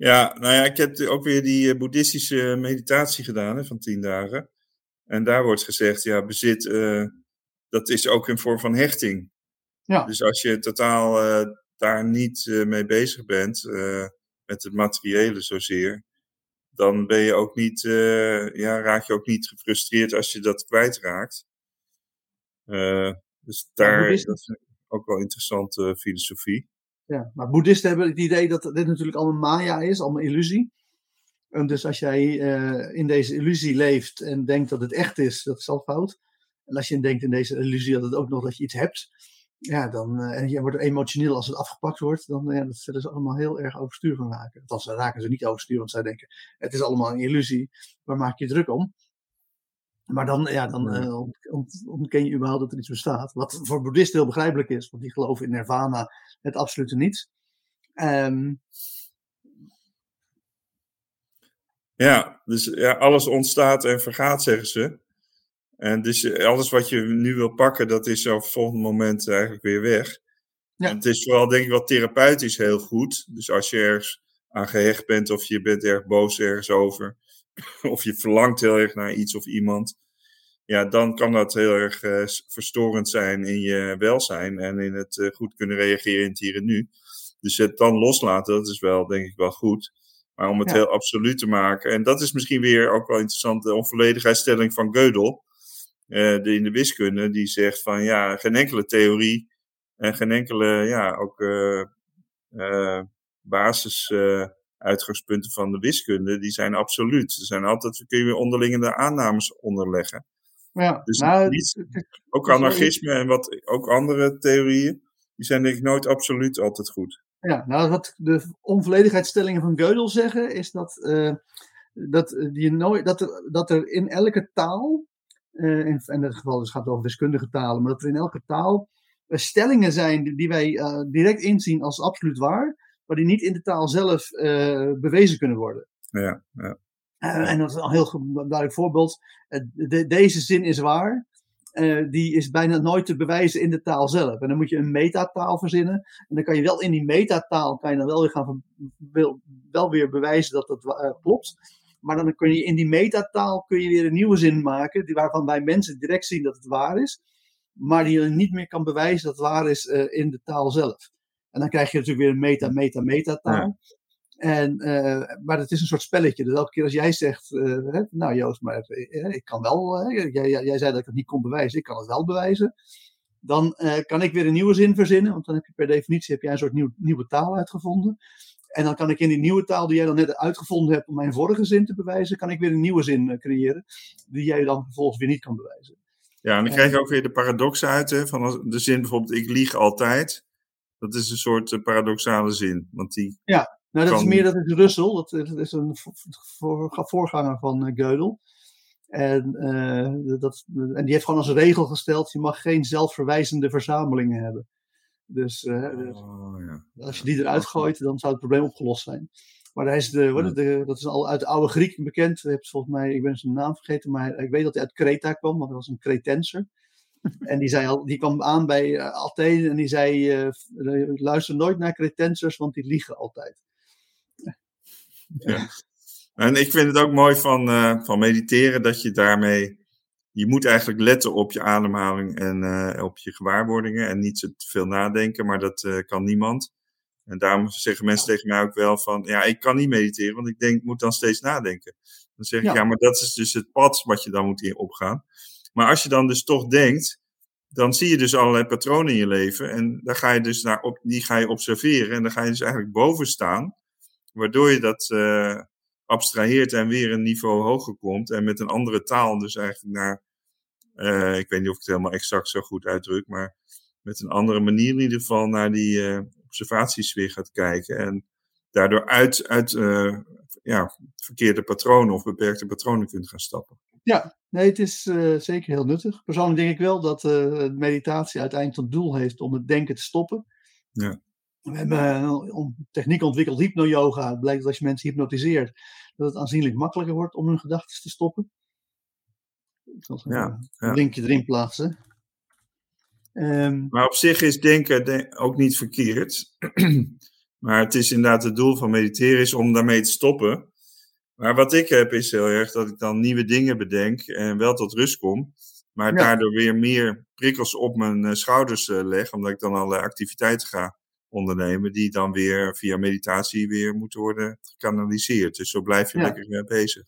[SPEAKER 2] Ja, nou ja, ik heb ook weer die uh, boeddhistische meditatie gedaan hè, van tien dagen. En daar wordt gezegd, ja, bezit, dat is ook een vorm van hechting.
[SPEAKER 1] Ja.
[SPEAKER 2] Dus als je totaal eh, daar niet eh, mee bezig bent, eh, met het materiële zozeer, dan ben je ook niet, eh, ja, raak je ook niet gefrustreerd als je dat kwijtraakt. Eh dus daar,
[SPEAKER 1] boeddhisten-
[SPEAKER 2] dat is ook wel interessante filosofie.
[SPEAKER 1] Maar boeddhisten hebben het idee dat dit natuurlijk allemaal maya is, allemaal illusie. En dus als jij eh, in deze illusie leeft en denkt dat het echt is, dat is al fout. En als je denkt in deze illusie dat het ook nog dat je iets hebt, ja, dan, eh, en je wordt emotioneel als het afgepakt wordt, dan eh, ja, dat zullen allemaal heel erg overstuur van raken. Althans, raken ze niet overstuur, want zij denken, het is allemaal een illusie, waar maak je druk om? Maar dan, ja, dan eh, ont- ont- ontken je überhaupt dat er iets bestaat. Wat voor boeddhisten heel begrijpelijk is, want die geloven in nirvana, het absolute niets. Ehm,
[SPEAKER 2] Ja, dus ja, alles ontstaat en vergaat, zeggen ze. En dus eh, alles wat je nu wil pakken, dat is op het volgende moment eigenlijk weer weg.
[SPEAKER 1] Ja.
[SPEAKER 2] En het is vooral, denk ik, wel therapeutisch heel goed. Dus als je ergens aan gehecht bent, of je bent erg boos ergens over, of je verlangt heel erg naar iets of iemand, ja, dan kan dat heel erg eh, verstorend zijn in je welzijn en in het eh, goed kunnen reageren in het hier en nu. Dus het dan loslaten, dat is wel, denk ik, wel goed. Maar om het
[SPEAKER 1] Ja.
[SPEAKER 2] heel absoluut te maken, en dat is misschien weer ook wel interessant, de onvolledigheidsstelling van Gödel, de, in de wiskunde, die zegt van ja, geen enkele theorie en geen enkele, ja, ook basis uitgangspunten van de wiskunde, die zijn absoluut. Er zijn altijd, kun je weer onderliggende aannames onderleggen.
[SPEAKER 1] ja,
[SPEAKER 2] Dus
[SPEAKER 1] nou,
[SPEAKER 2] niet-
[SPEAKER 1] het- het-
[SPEAKER 2] Ook anarchisme en wat, ook andere theorieën, die zijn denk ik nooit absoluut altijd goed.
[SPEAKER 1] Ja, nou, wat de onvolledigheidsstellingen van Gödel zeggen, is dat, eh, dat, je nooit, dat, er, dat er in elke taal, eh, in, in dit geval dus gaat het over wiskundige talen, maar dat er in elke taal eh, stellingen zijn die, wij direct inzien als absoluut waar, maar die niet in de taal zelf eh, bewezen kunnen worden.
[SPEAKER 2] Ja, ja.
[SPEAKER 1] Eh, en dat is een heel duidelijk voorbeeld. De- deze zin is waar. eh, die is bijna nooit te bewijzen in de taal zelf. En dan moet je een metataal verzinnen. En dan kan je wel in die metataal kan je dan wel weer gaan wel, wel weer bewijzen dat dat klopt. Maar dan kun je in die metataal kun je weer een nieuwe zin maken, die, waarvan wij mensen direct zien dat het waar is. Maar die je niet meer kan bewijzen dat het waar is in de taal zelf. En dan krijg je natuurlijk weer een meta, meta, metataal. En, eh, maar het is een soort spelletje. Dus elke keer als jij zegt, eh, nou Joost, maar eh, ik kan wel, jij, jij, zei dat ik het niet kon bewijzen, ik kan het wel bewijzen. Dan kan ik weer een nieuwe zin verzinnen, want dan heb je per definitie heb jij een soort nieuw, nieuwe taal uitgevonden. En dan kan ik in die nieuwe taal die jij dan net uitgevonden hebt om mijn vorige zin te bewijzen, kan ik weer een nieuwe zin creëren, die jij dan vervolgens weer niet kan bewijzen.
[SPEAKER 2] Ja, en dan krijg je ook weer de paradox uit, hè, van de zin bijvoorbeeld, ik lieg altijd. Dat is een soort eh, paradoxale zin, want die,
[SPEAKER 1] Nou, dat is meer, dat is Russell, dat, dat is een vo- voor- voorganger van eh, Gödel. En, eh, dat, en die heeft gewoon als regel gesteld, je mag geen zelfverwijzende verzamelingen hebben. Dus eh, dus
[SPEAKER 2] oh, ja.
[SPEAKER 1] als je die eruit gooit, dan zou het probleem opgelost zijn. Maar hij is de, de, dat is al uit de oude Griek bekend. Je hebt volgens mij, ik ben zijn naam vergeten, maar ik weet dat hij uit Kreta kwam, want hij was een Cretenser. En die, zei al, die kwam aan bij eh, Athene en die zei, eh, luister nooit naar Cretensers, want die liegen altijd.
[SPEAKER 2] En ik vind het ook mooi van, van mediteren dat je daarmee. Je moet eigenlijk letten op je ademhaling en op je gewaarwordingen en niet zo te veel nadenken, maar dat kan niemand. En daarom zeggen mensen tegen mij ook wel van, ja, ik kan niet mediteren, want ik denk, moet dan steeds nadenken. Dan zeg ik,
[SPEAKER 1] Ja.
[SPEAKER 2] ja, maar dat is dus het pad wat je dan moet opgaan. Maar als je dan dus toch denkt, dan zie je dus allerlei patronen in je leven en daar ga je dus naar op, die ga je observeren en dan ga je dus eigenlijk boven staan, waardoor je dat eh, abstraheert en weer een niveau hoger komt en met een andere taal dus eigenlijk naar, eh, ik weet niet of ik het helemaal exact zo goed uitdruk, maar met een andere manier in ieder geval naar die eh, observaties weer gaat kijken en daardoor uit, uit ja, verkeerde patronen of beperkte patronen kunt gaan stappen.
[SPEAKER 1] Ja, nee, het is eh, zeker heel nuttig. Persoonlijk denk ik wel dat eh, meditatie uiteindelijk tot doel heeft om het denken te stoppen.
[SPEAKER 2] Ja.
[SPEAKER 1] We hebben eh, een techniek ontwikkeld, hypno-yoga. Het blijkt dat als je mensen hypnotiseert, dat het aanzienlijk makkelijker wordt om hun gedachten te stoppen. Ik zal
[SPEAKER 2] Ja,
[SPEAKER 1] een
[SPEAKER 2] ja.
[SPEAKER 1] linkje erin plaatsen. Ehm,
[SPEAKER 2] Maar op zich is denken de- ook niet verkeerd. maar het is inderdaad het doel van mediteren is om daarmee te stoppen. Maar wat ik heb is heel erg dat ik dan nieuwe dingen bedenk en wel tot rust kom. Maar daardoor weer meer prikkels op mijn schouders leg, omdat ik dan allerlei activiteiten ga ondernemen, die dan weer via meditatie weer moeten worden gekanaliseerd. Dus zo blijf je lekker bezig.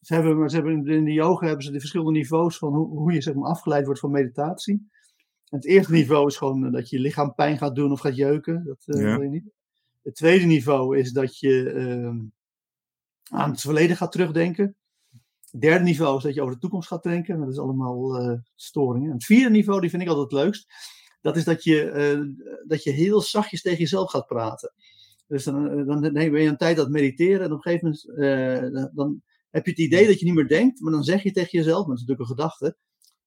[SPEAKER 1] Ze hebben, ze hebben in de yoga hebben ze de verschillende niveaus van hoe, hoe je zeg maar, afgeleid wordt van meditatie. het eerste niveau is gewoon dat je lichaam pijn gaat doen of gaat jeuken. Dat uh, wil je niet. Het tweede niveau is dat je uh, aan het verleden gaat terugdenken. Het derde niveau is dat je over de toekomst gaat denken. Dat is allemaal uh, storingen. het vierde niveau, die vind ik altijd het leukst. Dat is dat je, uh, dat je heel zachtjes tegen jezelf gaat praten. Dus dan, dan ben je een tijd aan het mediteren. En op een gegeven moment dan heb je het idee dat je niet meer denkt. Maar dan zeg je tegen jezelf, dat is natuurlijk een gedachte.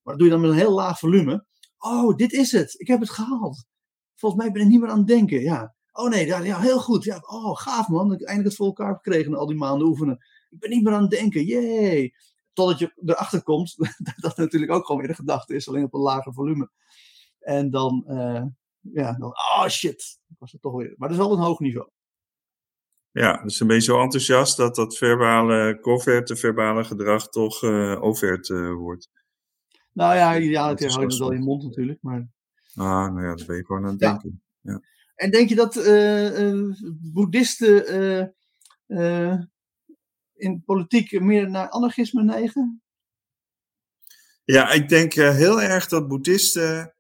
[SPEAKER 1] Maar dat doe je dan met een heel laag volume. Oh, dit is het. Ik heb het gehaald. Volgens mij ben ik niet meer aan het denken. Ja. Oh nee, ja, ja, heel goed. Ja, oh, gaaf man. Dat ik eindelijk het voor elkaar gekregen na al die maanden oefenen. Ik ben niet meer aan het denken. Yay. Totdat je erachter komt dat dat natuurlijk ook gewoon weer een gedachte is. Alleen op een lager volume. En dan, uh, ja, dan, oh shit. Was het toch weer. Maar dat is wel een hoog niveau.
[SPEAKER 2] Ja, dus dan ben je zo enthousiast dat dat verbale covert, verbale gedrag toch uh, overt uh, wordt.
[SPEAKER 1] Nou ja, ja het hou je het wel in je mond natuurlijk. Maar...
[SPEAKER 2] Ah, nou ja, dat ben je gewoon aan het denken. Ja.
[SPEAKER 1] En denk je dat uh, boeddhisten in politiek meer naar anarchisme neigen?
[SPEAKER 2] Ja, ik denk heel erg dat boeddhisten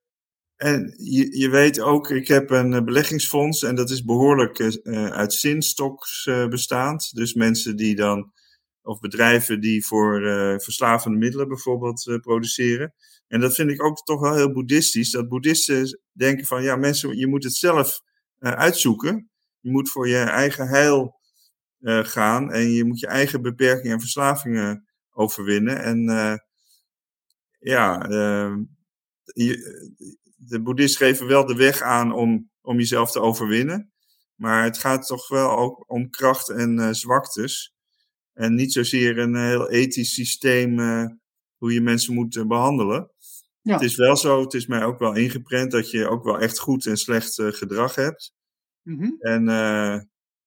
[SPEAKER 2] en je, je weet ook, ik heb een beleggingsfonds en dat is behoorlijk uh, uit zinstoks uh, bestaand. Dus mensen die dan, of bedrijven die voor uh, verslavende middelen bijvoorbeeld produceren. En dat vind ik ook toch wel heel boeddhistisch. Dat boeddhisten denken van, ja mensen, je moet het zelf uitzoeken. Je moet voor je eigen heil gaan en je moet je eigen beperkingen en verslavingen overwinnen. En ja, je, de boeddhisten geven wel de weg aan om, om jezelf te overwinnen. Maar het gaat toch wel ook om kracht en zwaktes. En niet zozeer een heel ethisch systeem hoe je mensen moet behandelen. Ja. Het is wel zo, het is mij ook wel ingeprent dat je ook wel echt goed en slecht gedrag hebt. Mm -hmm. En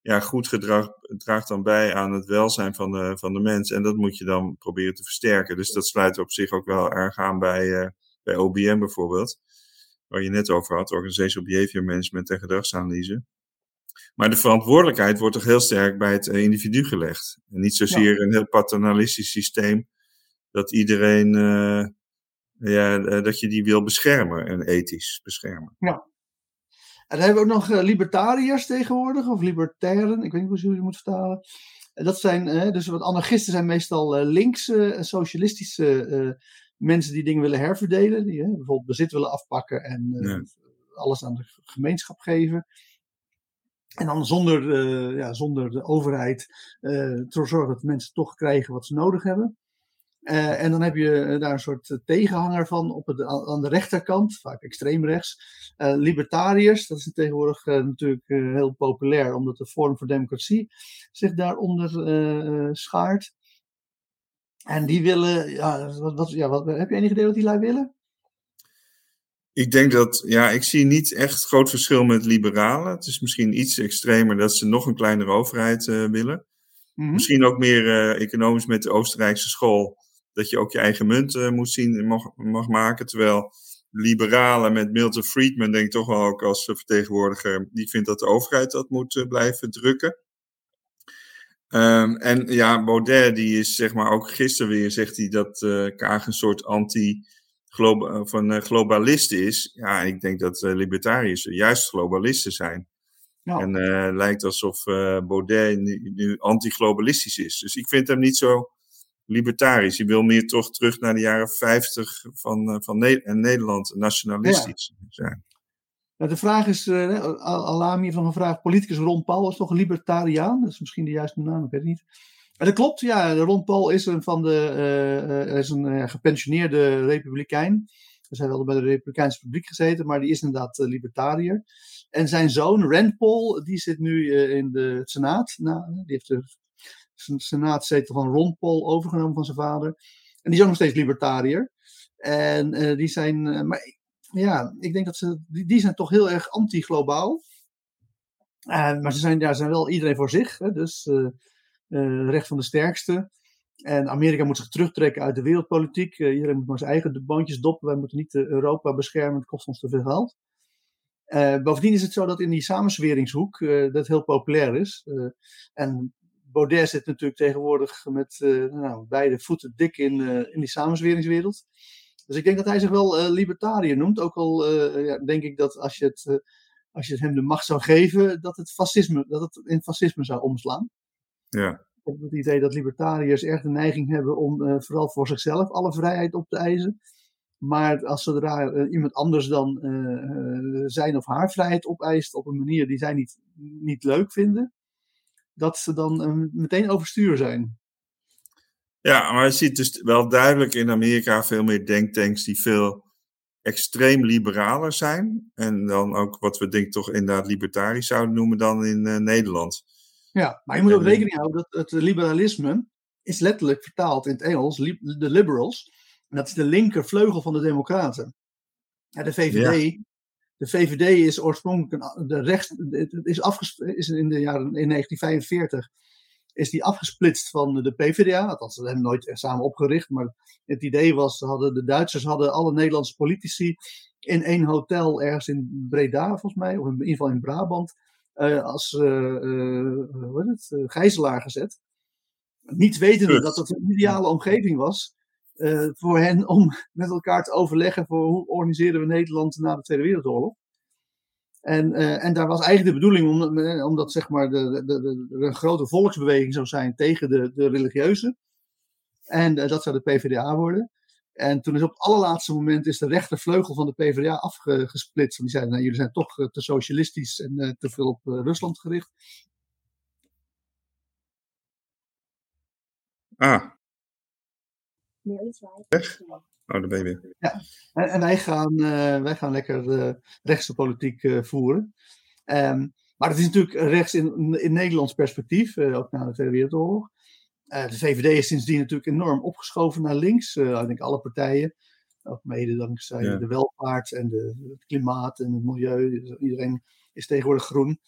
[SPEAKER 2] ja, goed gedrag draagt dan bij aan het welzijn van de, van de mens. En dat moet je dan proberen te versterken. Dus dat sluit op zich ook wel erg aan bij, bij OBM bijvoorbeeld waar je net over had, Organizational Behavior Management en gedragsanalyse. Maar de verantwoordelijkheid wordt toch heel sterk bij het individu gelegd. En niet zozeer een heel paternalistisch systeem dat iedereen, ja, eh, dat je die wil beschermen en ethisch beschermen.
[SPEAKER 1] Ja. En dan hebben we ook nog uh, libertariërs tegenwoordig, of libertairen, ik weet niet hoe je het moet vertalen. Dat zijn, dus wat anarchisten zijn meestal linkse, socialistische mensen die dingen willen herverdelen, die bijvoorbeeld bezit willen afpakken en alles aan de gemeenschap geven. En dan zonder, ja, zonder de overheid te zorgen dat mensen toch krijgen wat ze nodig hebben. En dan heb je daar een soort tegenhanger van op het, aan de rechterkant, vaak extreemrechts. libertariërs, dat is tegenwoordig natuurlijk heel populair, omdat de vorm voor democratie zich daaronder schaart. En die willen, ja, wat, wat, ja wat, heb je enig idee wat die lui willen?
[SPEAKER 2] Ik denk dat, ja, ik zie niet echt groot verschil met liberalen. Het is misschien iets extremer dat ze nog een kleinere overheid uh, willen. Mm -hmm. Misschien ook meer uh, economisch met de Oostenrijkse school, dat je ook je eigen munt uh, moet zien, mag, mag maken. Terwijl liberalen met Milton Friedman, denk ik toch wel ook als vertegenwoordiger, die vindt dat de overheid dat moet blijven drukken. Um, en ja, Baudet, die is zeg maar ook gisteren weer, zegt hij dat uh, Kaag een soort anti- van uh, globalist is. Ja, ik denk dat uh, libertariërs juist globalisten zijn. Ja. En lijkt alsof Baudet nu, nu anti-globalistisch is. Dus ik vind hem niet zo libertarisch. Hij wil meer toch terug naar de jaren 50 van, van ne en Nederland nationalistisch ja. zijn.
[SPEAKER 1] Nou, de vraag is, uh, Alami van vraag, politicus Ron Paul is toch een libertariaan? Dat is misschien de juiste naam, ik weet het niet. En dat klopt, ja. Ron Paul is een, van de, uh, is een gepensioneerde republikein. Dus hij wel bij de Republikeinse Republiek gezeten, maar die is inderdaad libertariër. En zijn zoon, Rand Paul, die zit nu in de Senaat. Nou, die heeft de Senaatzetel van Ron Paul overgenomen van zijn vader. En die is ook nog steeds libertariër. En die zijn, maar ja, ik denk dat ze, die, die zijn toch heel erg anti-globaal. Uh, maar ze zijn, ja, zijn wel iedereen voor zich, hè, dus recht van de sterkste. En Amerika moet zich terugtrekken uit de wereldpolitiek. Iedereen moet maar zijn eigen boontjes doppen. Wij moeten niet Europa beschermen, het kost ons te veel geld. bovendien is het zo dat in die samenzweringshoek dat heel populair is. en Baudet zit natuurlijk tegenwoordig met nou, beide voeten dik in, in die samenzweringswereld. Dus ik denk dat hij zich wel uh, libertariër noemt. Ook al uh, ja, denk ik dat als je, het, uh, als je hem de macht zou geven, dat het, fascisme, dat het in fascisme zou omslaan.
[SPEAKER 2] Ja.
[SPEAKER 1] Ik heb het idee dat libertariërs erg de neiging hebben om vooral voor zichzelf alle vrijheid op te eisen. Maar als zodra iemand anders dan zijn of haar vrijheid opeist op een manier die zij niet, niet leuk vinden, dat ze dan meteen overstuur zijn.
[SPEAKER 2] Ja, maar je ziet dus wel duidelijk in Amerika veel meer denktanks die veel extreem liberaler zijn. En dan ook wat we denk toch inderdaad libertarisch zouden noemen dan in uh, Nederland.
[SPEAKER 1] Ja, maar je moet ook rekening houden dat het liberalisme is letterlijk vertaald in het Engels, de liberals. En dat is de linkervleugel van de democraten. Ja, de VVD, ja. De VVD is oorspronkelijk een, de rechts, het is, is in de jaren in 1945 is die afgesplitst van de PvdA. Althans, ze hebben nooit samen opgericht. Maar het idee was, hadden, de Duitsers hadden alle Nederlandse politici in één hotel ergens in Breda, volgens mij. Of in ieder geval in Brabant. Uh, als uh, uh, het, gijzelaar gezet. Niet wetende dat dat een ideale omgeving was. Voor hen om met elkaar te overleggen voor hoe organiseren we Nederland na de Tweede Wereldoorlog. En, uh, en daar was eigenlijk de bedoeling, om, eh, omdat zeg maar de, de, de, een grote volksbeweging zou zijn tegen de, de religieuze. En dat zou de PvdA worden. En toen is op het allerlaatste moment is de rechtervleugel van de PvdA afgesplitst. Want die zeiden, nou, jullie zijn toch te socialistisch en te veel op Rusland gericht.
[SPEAKER 2] Ah. Weg? Oh, de baby.
[SPEAKER 1] Ja, en, en wij, gaan, uh, wij gaan lekker uh, rechtse politiek uh, voeren. Um, maar het is natuurlijk rechts in, in Nederlands perspectief, ook na de Tweede Wereldoorlog. de VVD is sindsdien natuurlijk enorm opgeschoven naar links. ik denk alle partijen. Ook mede dankzij ja. de welvaart en de, het klimaat en het milieu. Dus iedereen is tegenwoordig groen.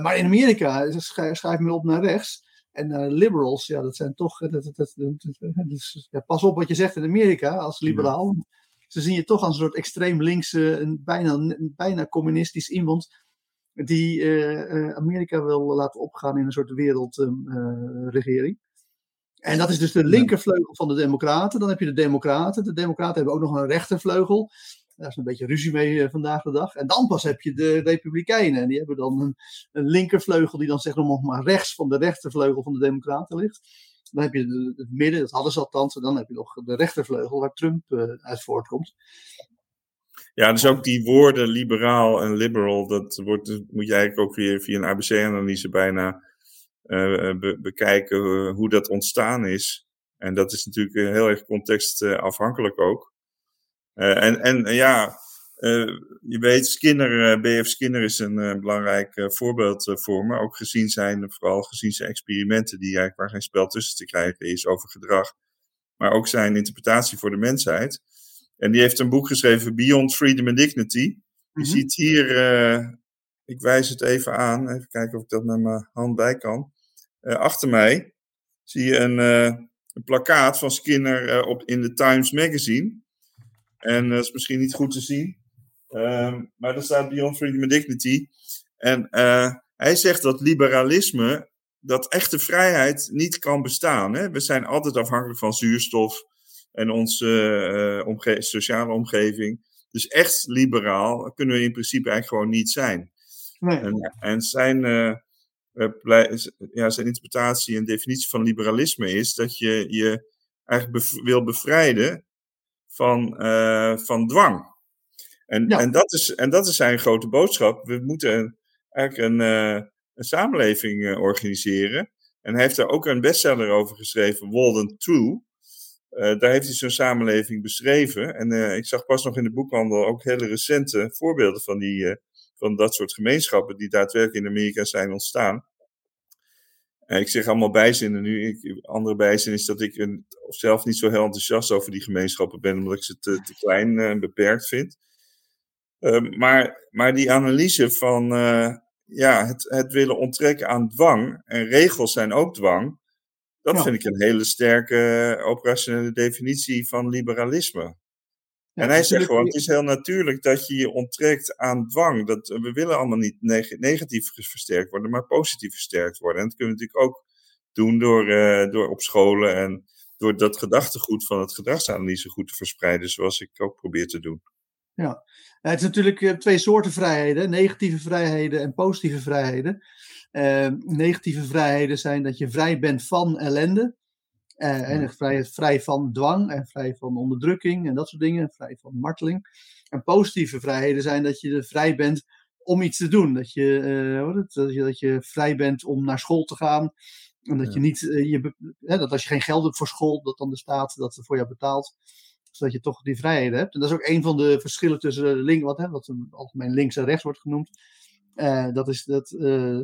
[SPEAKER 1] maar in Amerika schrijft men op naar rechts. En uh, liberals, ja, dat zijn toch. Dat, dat, dat, dus, ja, pas op wat je zegt in Amerika als liberaal. Ze zien je toch als een soort extreem linkse, een bijna, een bijna communistisch iemand. Die uh, Amerika wil laten opgaan in een soort wereldregering. en dat is dus de linkervleugel van de Democraten. Dan heb je de Democraten. De Democraten hebben ook nog een rechtervleugel. Daar is een beetje ruzie mee uh, vandaag de dag. En dan pas heb je de Republikeinen. En die hebben dan een, een linkervleugel die dan zeg nog maar rechts van de rechtervleugel van de Democraten ligt. Dan heb je het midden, dat hadden ze althans. En dan heb je nog de rechtervleugel waar Trump uh, uit voortkomt.
[SPEAKER 2] Ja, dus ook die woorden liberaal en liberal, dat wordt, moet je eigenlijk ook weer via een ABC-analyse bijna be bekijken hoe dat ontstaan is. En dat is natuurlijk heel erg contextafhankelijk ook. Uh, en, en ja, uh, je weet, Skinner, uh, B.F. Skinner is een belangrijk voorbeeld voor me. Ook gezien zijn, vooral gezien zijn experimenten, die eigenlijk waar geen spel tussen te krijgen is over gedrag. Maar ook zijn interpretatie voor de mensheid. En die heeft een boek geschreven, Beyond Freedom and Dignity. Je mm -hmm. ziet hier, ik wijs het even aan, even kijken of ik dat met mijn hand bij kan. achter mij zie je een, een plakkaat van Skinner op, in de Times Magazine. En dat is misschien niet goed te zien. Uh, maar er staat Beyond Freedom and Dignity. En uh, hij zegt dat liberalisme, dat echte vrijheid niet kan bestaan. Hè? We zijn altijd afhankelijk van zuurstof en onze uh, omge sociale omgeving. Dus echt liberaal kunnen we in principe eigenlijk gewoon niet zijn. Nee. En, en zijn, ja, zijn interpretatie en definitie van liberalisme is dat je je eigenlijk bev wil bevrijden van, uh, van dwang. En, ja. en, dat is, en dat is zijn grote boodschap. We moeten eigenlijk een, uh, een samenleving uh, organiseren. En hij heeft daar ook een bestseller over geschreven, Walden 2. daar heeft hij zo'n samenleving beschreven. En ik zag pas nog in de boekhandel ook hele recente voorbeelden van, die, van dat soort gemeenschappen die daadwerkelijk in Amerika zijn ontstaan. Ik zeg allemaal bijzinnen nu. Ik, andere bijzin is dat ik een, zelf niet zo heel enthousiast over die gemeenschappen ben, omdat ik ze te, te klein en uh, beperkt vind. Uh, maar, maar die analyse van uh, ja, het, het willen onttrekken aan dwang, en regels zijn ook dwang, Dat vind ik een hele sterke operationele definitie van liberalisme. En hij zegt gewoon, het is heel natuurlijk dat je je onttrekt aan dwang. Dat, we willen allemaal niet negatief versterkt worden, maar positief versterkt worden. En dat kunnen we natuurlijk ook doen door, uh, door op scholen en door dat gedachtegoed van het gedragsanalyse goed te verspreiden, zoals ik ook probeer te doen.
[SPEAKER 1] Ja, het is natuurlijk eh, twee soorten vrijheden: negatieve vrijheden en positieve vrijheden. Uh, negatieve vrijheden zijn dat je vrij bent van ellende. Uh, en vrij, vrij van dwang en vrij van onderdrukking en dat soort dingen. Vrij van marteling. En positieve vrijheden zijn dat je vrij bent om iets te doen. Dat je, uh, dat, je, dat je vrij bent om naar school te gaan. En dat je niet, je, dat als je geen geld hebt voor school, dat dan de staat dat voor jou betaalt zodat je toch die vrijheden hebt. En dat is ook een van de verschillen tussen link, wat, hè, wat algemeen links en rechts wordt genoemd. Uh, dat is dat uh,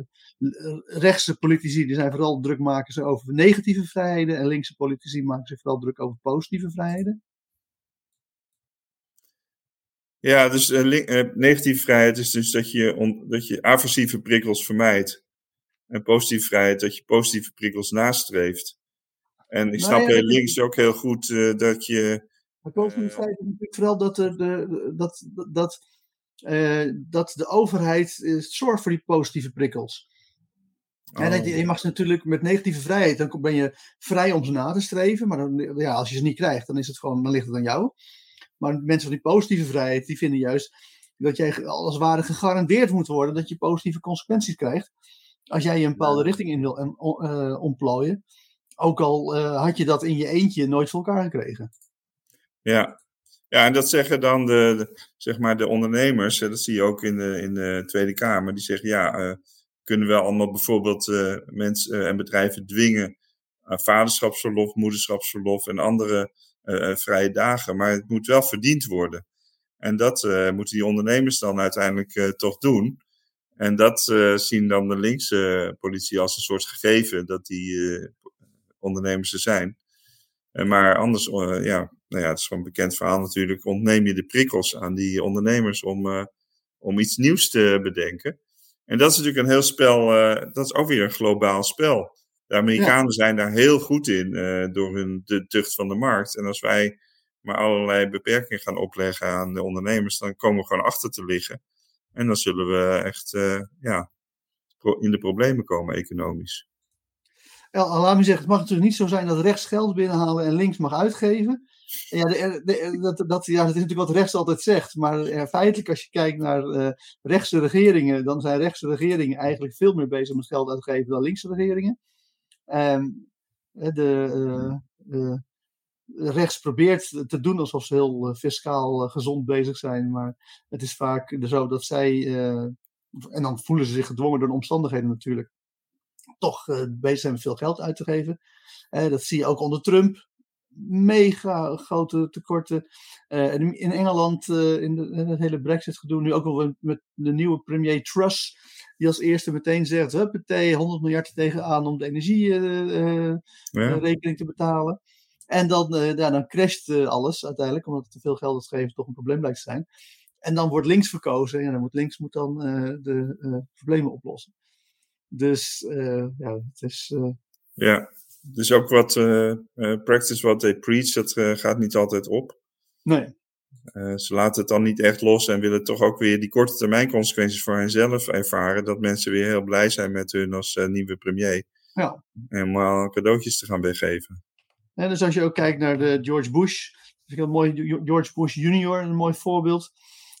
[SPEAKER 1] rechtse politici die zijn vooral druk maken ze over negatieve vrijheden en linkse politici maken zich vooral druk over positieve vrijheden.
[SPEAKER 2] Ja, dus uh, negatieve vrijheid is dus dat je, on, dat je aversieve prikkels vermijdt. En positieve vrijheid dat je positieve prikkels nastreeft. En ik snap heel links ook heel goed dat je
[SPEAKER 1] maar positieve vrijheid is natuurlijk vooral dat, de, de, dat, dat, dat de overheid uh, zorgt voor die positieve prikkels. Oh. En je mag ze natuurlijk met negatieve vrijheid, dan ben je vrij om ze na te streven. Maar dan, ja, als je ze niet krijgt, dan, is het gewoon, dan ligt het aan jou. Maar mensen van die positieve vrijheid, die vinden juist dat jij als het ware gegarandeerd moet worden dat je positieve consequenties krijgt. Als jij je een bepaalde richting in wil uh, ontplooien. Ook al had je dat in je eentje nooit voor elkaar gekregen.
[SPEAKER 2] Ja. Ja, en dat zeggen dan de, zeg maar de ondernemers, dat zie je ook in de, in de Tweede Kamer, die zeggen ja, uh, kunnen we allemaal bijvoorbeeld uh, mensen uh, en bedrijven dwingen aan vaderschapsverlof, moederschapsverlof en andere vrije dagen, maar het moet wel verdiend worden. En dat moeten die ondernemers dan uiteindelijk toch doen. En dat zien dan de linkse politie als een soort gegeven dat die ondernemers er zijn. maar anders, ja, nou ja, het is gewoon een bekend verhaal natuurlijk, ontneem je de prikkels aan die ondernemers om, uh, om iets nieuws te bedenken. En dat is natuurlijk een heel spel, uh, dat is ook weer een globaal spel. De Amerikanen zijn daar heel goed in uh, door hun de tucht van de markt. En als wij maar allerlei beperkingen gaan opleggen aan de ondernemers, dan komen we gewoon achter te liggen. En dan zullen we echt ja, in de problemen komen economisch.
[SPEAKER 1] Me zeggen, het mag natuurlijk niet zo zijn dat rechts geld binnenhalen en links mag uitgeven. Ja, de, dat, dat, ja, dat is natuurlijk wat rechts altijd zegt. Maar uh, feitelijk, als je kijkt naar uh, rechtse regeringen, dan zijn rechtse regeringen eigenlijk veel meer bezig met geld uitgeven dan linkse regeringen. De, uh, de, rechts probeert te doen alsof ze heel fiscaal gezond bezig zijn. Maar het is vaak zo dat zij, en dan voelen ze zich gedwongen door de omstandigheden natuurlijk, toch bezig zijn met veel geld uit te geven. dat zie je ook onder Trump mega grote tekorten. Uh, in Engeland, uh, in, de, het hele Brexit-gedoe, nu ook wel met de nieuwe premier Truss, die als eerste meteen zegt: huppatee, 100 miljard tegenaan om de energierekening uh, ja. te betalen. En dan, ja, dan crasht alles uiteindelijk, omdat het te veel geld uitgeven toch een probleem blijkt te zijn. En dan wordt links verkozen en dan moet links moet dan de problemen oplossen. Dus ja, het is.
[SPEAKER 2] ja, dus ook wat uh, practice what they preach, dat uh, gaat niet altijd op.
[SPEAKER 1] Nee.
[SPEAKER 2] ze laten het dan niet echt los en willen toch ook weer die korte termijn consequenties voor henzelf ervaren. Dat mensen weer heel blij zijn met hun als nieuwe premier.
[SPEAKER 1] Ja.
[SPEAKER 2] Helemaal cadeautjes te gaan weggeven.
[SPEAKER 1] En dus als je ook kijkt naar de George Bush, vind ik een mooi George Bush junior, een mooi voorbeeld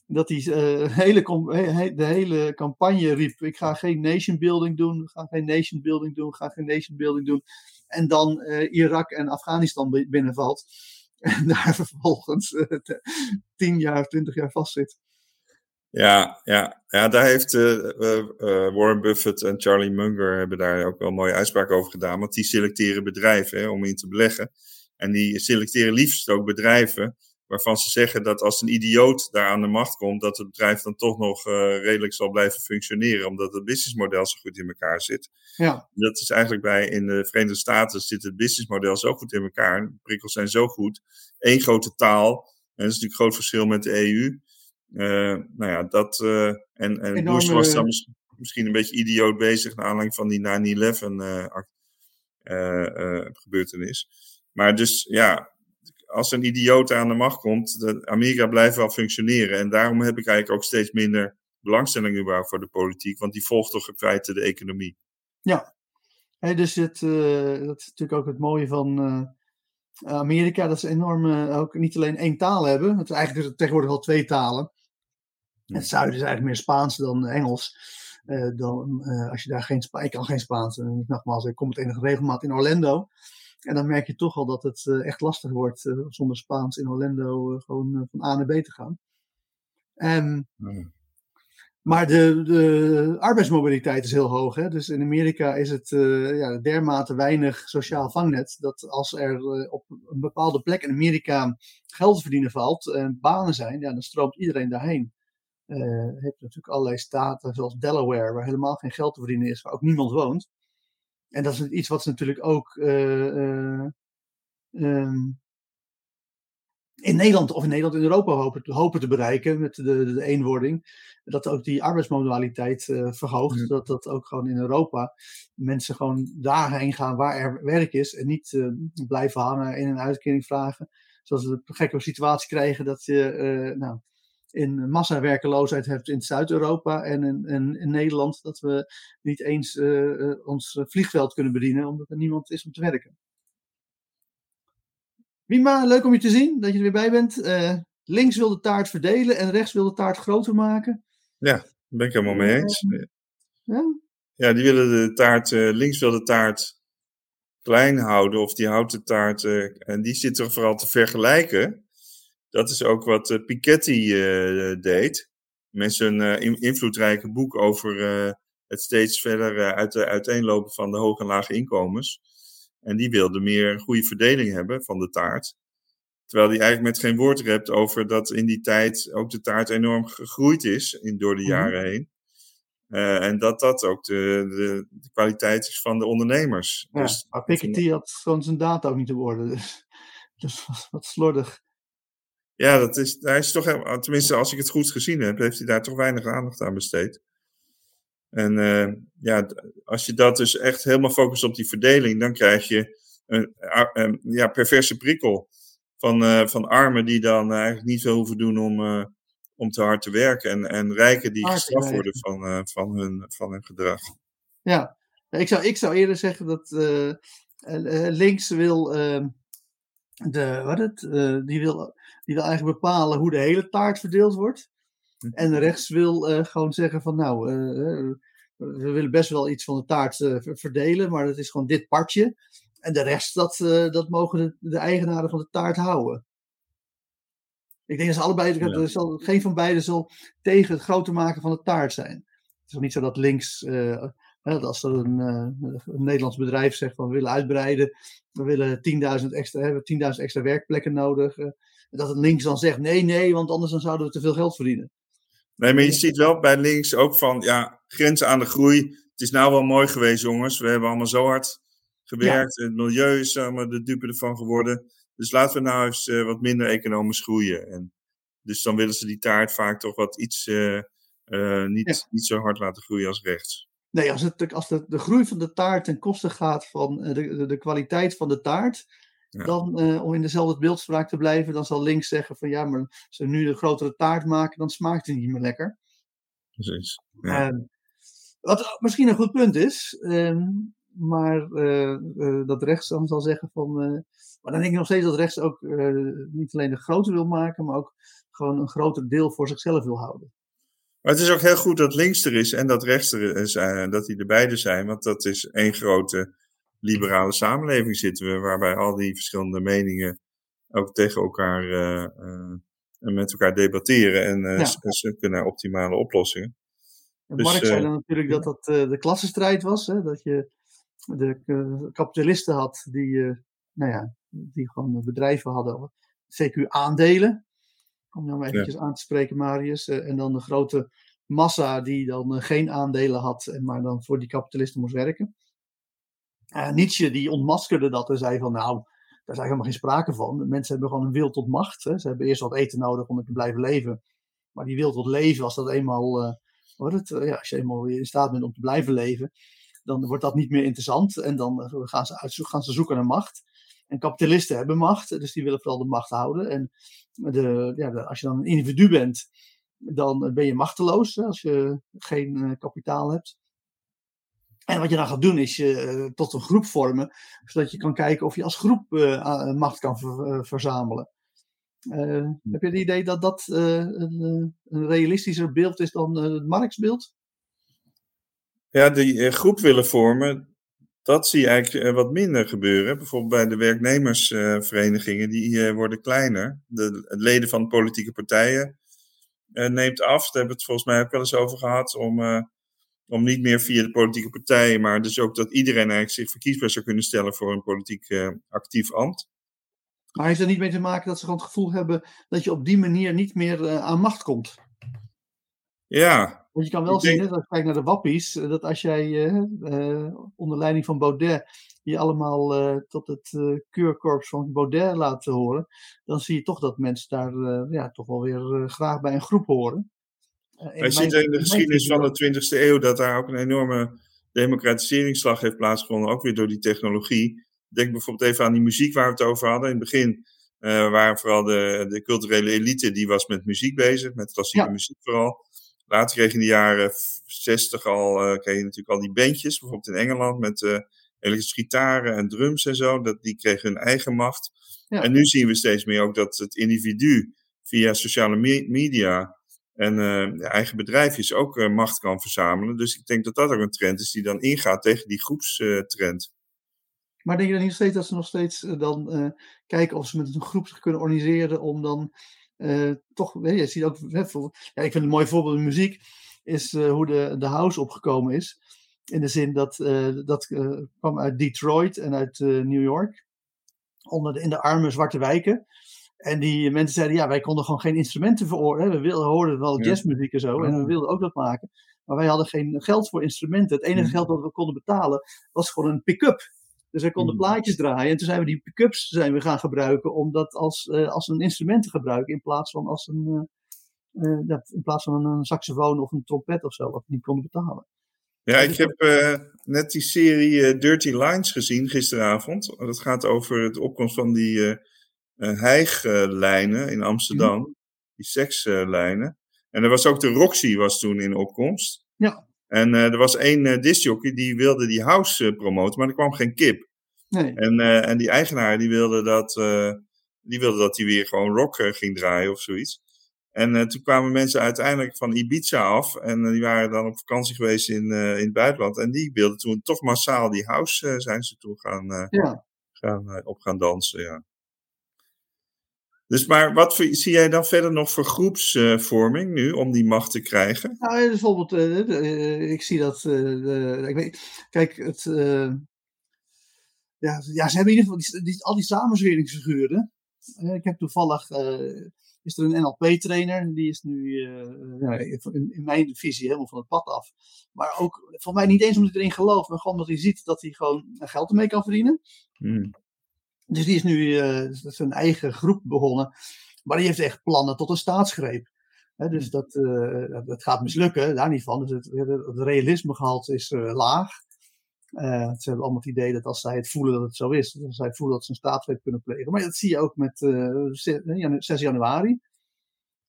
[SPEAKER 1] dat hij uh, hele, de hele campagne riep: Ik ga geen nation building doen, ga geen nation building doen, ga geen nation building doen en dan uh, Irak en Afghanistan binnenvalt. En daar vervolgens uh, tien jaar, twintig jaar vastzit.
[SPEAKER 2] Ja, ja, ja, daar heeft uh, Warren Buffett en Charlie Munger hebben daar ook wel een mooie uitspraak over gedaan. Want die selecteren bedrijven hè, om in te beleggen. En die selecteren liefst ook bedrijven waarvan ze zeggen dat als een idioot daar aan de macht komt, dat het bedrijf dan toch nog uh, redelijk zal blijven functioneren, omdat het businessmodel zo goed in elkaar zit.
[SPEAKER 1] Ja.
[SPEAKER 2] Dat is eigenlijk bij in de Verenigde Staten zit het businessmodel zo goed in elkaar, de prikkels zijn zo goed, Eén grote taal, en dat is natuurlijk een groot verschil met de EU. Uh, eh, nou ja, dat, uh, en, en Enorme... Bush was dan misschien een beetje idioot bezig naar aanleiding van die 9-11 uh, gebeurtenis. Maar dus ja, als een idioot aan de macht komt, de Amerika blijft wel functioneren. En daarom heb ik eigenlijk ook steeds minder belangstelling überhaupt voor de politiek, want die volgt toch in feite de economie.
[SPEAKER 1] Ja, hey, dus het, uh, dat is natuurlijk ook het mooie van uh, Amerika, dat ze enorm uh, ook niet alleen één taal hebben, het is eigenlijk tegenwoordig al twee talen. Het zuiden is eigenlijk meer Spaans dan Engels. dan, als je daar geen Spaans, ik kan geen Spaans, nogmaals, ik kom het enige regelmaat in Orlando. En dan merk je toch al dat het echt lastig wordt zonder Spaans in Orlando gewoon van A naar B te gaan. En mm. Maar de, de arbeidsmobiliteit is heel hoog. Hè? Dus in Amerika is het uh, ja, dermate weinig sociaal vangnet. Dat als er uh, op een bepaalde plek in Amerika geld te verdienen valt en banen zijn, ja, dan stroomt iedereen daarheen. Je hebt natuurlijk allerlei staten zoals Delaware, waar helemaal geen geld te verdienen is, waar ook niemand woont. En dat is iets wat ze natuurlijk ook um, in Nederland of in Nederland in Europa hopen, hopen te bereiken met de, de, eenwording. Dat ook die arbeidsmodaliteit uh, verhoogt. Dat dat ook gewoon in Europa mensen gewoon daarheen gaan waar er werk is. En niet uh, blijven hangen in een uitkering vragen. Zoals we de gekke situatie krijgen dat je uh, nou, in massawerkeloosheid hebt in Zuid-Europa en in, in, in, Nederland. Dat we niet eens ons vliegveld kunnen bedienen omdat er niemand is om te werken. Wima, leuk om je te zien, dat je er weer bij bent. Uh, links wil de taart verdelen en rechts wil de taart groter maken.
[SPEAKER 2] Ja, daar ben ik helemaal mee eens.
[SPEAKER 1] Ja?
[SPEAKER 2] Ja, die willen de taart, uh, links wil de taart klein houden, of die houdt de taart, en die zit toch vooral te vergelijken. Dat is ook wat Piketty deed. Met zijn invloedrijke boek over het steeds verder uit, uiteenlopen van de hoge en lage inkomens. En die wilde meer goede verdeling hebben van de taart. Terwijl die eigenlijk met geen woord rept over dat in die tijd ook de taart enorm gegroeid is in, door de mhm. jaren heen. Uh, en dat dat ook de, de, de, kwaliteit is van de ondernemers.
[SPEAKER 1] Ja, dus, maar Piketty had gewoon zijn data ook niet te worden. Dus, dus wat slordig.
[SPEAKER 2] Ja, dat is, hij is toch, tenminste als ik het goed gezien heb, heeft hij daar toch weinig aandacht aan besteed. En uh, ja, als je dat dus echt helemaal focust op die verdeling, dan krijg je een, een ja, perverse prikkel van, uh, van armen die dan eigenlijk niet veel hoeven doen om, uh, om te hard te werken. En, en rijken die gestraft worden van, van, hun, van hun gedrag.
[SPEAKER 1] Ja, ik zou, ik zou eerder zeggen dat links wil. Ehm, de, wat het, die, wil, die wil eigenlijk bepalen hoe de hele taart verdeeld wordt. Hm. En rechts wil gewoon zeggen van nou, we willen best wel iets van de taart uh, verdelen, maar dat is gewoon dit partje. En de rest, dat, dat mogen de, de, eigenaren van de taart houden. Ik denk dat ze allebei, ja. zal, geen van beiden zal tegen het groter maken van de taart zijn. Het is ook niet zo dat links, als er een, een, Nederlands bedrijf zegt van we willen uitbreiden, we willen 10.000 extra, hebben 10.000 extra werkplekken nodig. Dat het links dan zegt nee, nee, want anders dan zouden we te veel geld verdienen.
[SPEAKER 2] Nee, maar je ziet wel bij links ook van, ja, grenzen aan de groei. Het is nou wel mooi geweest, jongens. We hebben allemaal zo hard gewerkt. Het milieu is allemaal de dupe ervan geworden. Dus laten we nou eens uh, wat minder economisch groeien. En dus dan willen ze die taart vaak toch wat iets, uh, uh, niet, niet zo hard laten groeien als rechts.
[SPEAKER 1] Nee, als, het, als de, de groei van de taart ten koste gaat van de, de, de kwaliteit van de taart, dan, uh, om in dezelfde beeldspraak te blijven, dan zal links zeggen van ja, maar als we nu de grotere taart maken, dan smaakt het niet meer lekker.
[SPEAKER 2] Precies.
[SPEAKER 1] Ja. Uh, wat misschien een goed punt is, uh, maar eh, dat rechts dan zal zeggen van. maar dan denk ik nog steeds dat rechts ook niet alleen de grote wil maken, maar ook gewoon een groter deel voor zichzelf wil houden.
[SPEAKER 2] Maar het is ook heel goed dat links er is en dat rechts er is, dat die er beide zijn, want dat is één grote liberale samenleving zitten we, waarbij al die verschillende meningen ook tegen elkaar uh, met elkaar debatteren en ja. kunnen naar optimale oplossingen.
[SPEAKER 1] dus, Marx zei dan natuurlijk dat dat de klassenstrijd was, hè? dat je de kapitalisten had die, nou ja, die gewoon bedrijven hadden, CQ aandelen, om nou maar eventjes aan te spreken, Marius, en dan de grote massa die dan geen aandelen had, maar dan voor die kapitalisten moest werken. Uh, Nietzsche die ontmaskerde dat en zei van nou, daar is helemaal geen sprake van. Mensen hebben gewoon een wil tot macht. Hè. Ze hebben eerst wat eten nodig om te blijven leven. Maar die wil tot leven, als dat eenmaal, uh, het, uh, ja, als je eenmaal in staat bent om te blijven leven, dan wordt dat niet meer interessant. En dan gaan ze, uitzoeken, gaan ze zoeken naar macht. En kapitalisten hebben macht, dus die willen vooral de macht houden. En de, ja, als je dan een individu bent, dan ben je machteloos als je geen kapitaal hebt. En wat je dan gaat doen is je tot een groep vormen, zodat je kan kijken of je als groep macht kan verzamelen. Heb je het idee dat dat een, een, realistischer beeld is dan het Marxbeeld?
[SPEAKER 2] Ja, die groep willen vormen, dat zie je eigenlijk wat minder gebeuren. Bijvoorbeeld bij de werknemersverenigingen, die worden kleiner. De, leden van politieke partijen neemt af. Daar hebben we het volgens mij ook wel eens over gehad. Om, om niet meer via de politieke partijen, maar dus ook dat iedereen eigenlijk zich verkiesbaar zou kunnen stellen voor een politiek actief ambt.
[SPEAKER 1] Maar heeft er niet mee te maken dat ze gewoon het gevoel hebben dat je op die manier niet meer uh, aan macht komt?
[SPEAKER 2] Ja.
[SPEAKER 1] Want je kan wel zien, denk... als je kijkt naar de wappies, eh, dat als jij uh, onder leiding van Baudet je allemaal tot het keurkorps van Baudet laat horen, dan zie je toch dat mensen daar ja, toch wel weer graag bij een groep horen.
[SPEAKER 2] Wij zien in de geschiedenis van de 20e eeuw dat daar ook een enorme democratiseringsslag heeft plaatsgevonden, ook weer door die technologie. Denk bijvoorbeeld even aan die muziek waar we het over hadden. In het begin uh, waren vooral de, de culturele elite, die was met muziek bezig, met klassieke muziek vooral. Later kreeg je in de jaren 60 al, uh, kreeg je natuurlijk al die bandjes, bijvoorbeeld in Engeland, met uh, elektrische gitaren en drums en zo. Dat, die kregen hun eigen macht. Ja. En nu zien we steeds meer ook dat het individu via sociale me media en uh, eigen bedrijfjes ook uh, macht kan verzamelen. Dus ik denk dat dat ook een trend is die dan ingaat tegen die groepstrend.
[SPEAKER 1] Maar denk je dan niet steeds dat ze nog steeds uh, dan kijken of ze met een groep zich kunnen organiseren om dan toch, je, ziet ook, ja, ik vind een mooi voorbeeld in muziek is hoe de, de house opgekomen is. In de zin dat dat kwam uit Detroit en uit New York, onder de, in de arme zwarte wijken. En die mensen zeiden, ja, wij konden gewoon geen instrumenten veroordelen. We wilden, hoorden wel jazzmuziek en zo, en we wilden ook dat maken. Maar wij hadden geen geld voor instrumenten. Het enige geld dat we konden betalen was gewoon een pick-up. Dus wij konden hmm. plaatjes draaien. En toen zijn we die pick-ups zijn we gaan gebruiken om dat als, uh, als een instrument te gebruiken. In plaats van als een, uh, uh, in plaats van een, saxofoon of een trompet of zo, wat we niet konden betalen.
[SPEAKER 2] Ja, ik heb net die serie Dirty Lines gezien gisteravond. Dat gaat over de opkomst van die hijglijnen in Amsterdam. Mm. Die sekslijnen. En er was ook de Roxy was toen in opkomst.
[SPEAKER 1] Ja.
[SPEAKER 2] En uh, er was één uh, discjockey die wilde die house uh, promoten, maar er kwam geen kip.
[SPEAKER 1] Nee.
[SPEAKER 2] En, en die eigenaar die wilde dat, die wilde dat hij weer gewoon rock ging draaien of zoiets. En toen kwamen mensen uiteindelijk van Ibiza af. En die waren dan op vakantie geweest in, in het buitenland. En die wilden toen toch massaal die house zijn ze toen gaan,
[SPEAKER 1] ja.
[SPEAKER 2] gaan op gaan dansen. Ja. Dus maar wat zie jij dan verder nog voor groepsvorming nu om die macht te krijgen?
[SPEAKER 1] Nou, bijvoorbeeld, uh, ik zie dat. Uh, ik weet, kijk, het. Ja, ja, ze hebben in ieder geval die, die, al die samenzweringsfiguren. ik heb toevallig. is er een NLP-trainer, die is nu in, in, mijn visie helemaal van het pad af. Maar ook, voor mij niet eens omdat hij erin gelooft, maar gewoon omdat hij ziet dat hij gewoon geld ermee kan verdienen.
[SPEAKER 2] Hmm.
[SPEAKER 1] Dus die is nu uh, zijn eigen groep begonnen. Maar die heeft echt plannen tot een staatsgreep. He, dus dat, uh, dat gaat mislukken, daar niet van. Dus het, het realismegehalte is uh, laag. ze hebben allemaal het idee dat als zij het voelen dat het zo is, als zij voelen dat ze een staatsgreep kunnen plegen. Maar dat zie je ook met 6 januari.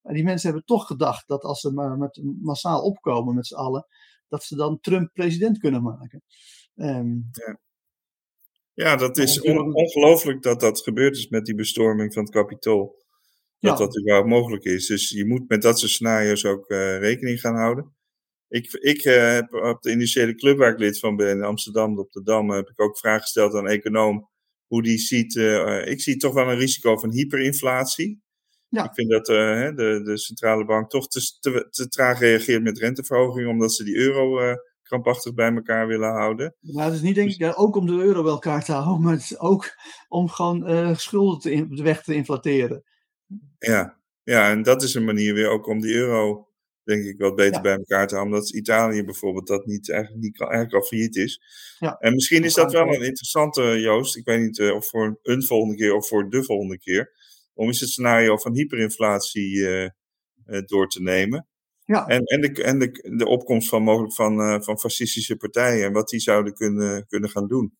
[SPEAKER 1] En die mensen hebben toch gedacht dat als ze maar met, massaal opkomen met z'n allen, dat ze dan Trump president kunnen maken. Um,
[SPEAKER 2] ja. Ja, dat is on ongelooflijk dat dat gebeurd is met die bestorming van het kapitool. Dat ja. dat überhaupt mogelijk is. Dus je moet met dat soort scenario's ook uh, rekening gaan houden. Ik, ik uh, heb op de initiële club waar ik lid van ben, in Amsterdam, op de Dam, heb ik ook vragen gesteld aan een econoom. Hoe die ziet, uh, ik zie toch wel een risico van hyperinflatie. Ja. Ik vind dat de, de centrale bank toch te, te, te traag reageert met renteverhoging, omdat ze die euro krampachtig bij elkaar willen houden.
[SPEAKER 1] Maar het is niet denk ik ja, ook om de euro bij elkaar te houden, maar het is ook om gewoon uh, schulden te in, weg te inflateren.
[SPEAKER 2] Ja. ja, en dat is een manier weer ook om die euro denk ik wat beter ja. bij elkaar te houden. Omdat Italië bijvoorbeeld dat niet, eigenlijk, niet, eigenlijk al failliet is.
[SPEAKER 1] Ja.
[SPEAKER 2] En misschien is dat wel een interessante, Joost. Ik weet niet uh, of voor een volgende keer of voor de volgende keer. Om eens het scenario van hyperinflatie uh, door te nemen.
[SPEAKER 1] Ja.
[SPEAKER 2] En, en, de, en de, de opkomst van mogelijk van, uh, van fascistische partijen en wat die zouden kunnen, kunnen gaan doen.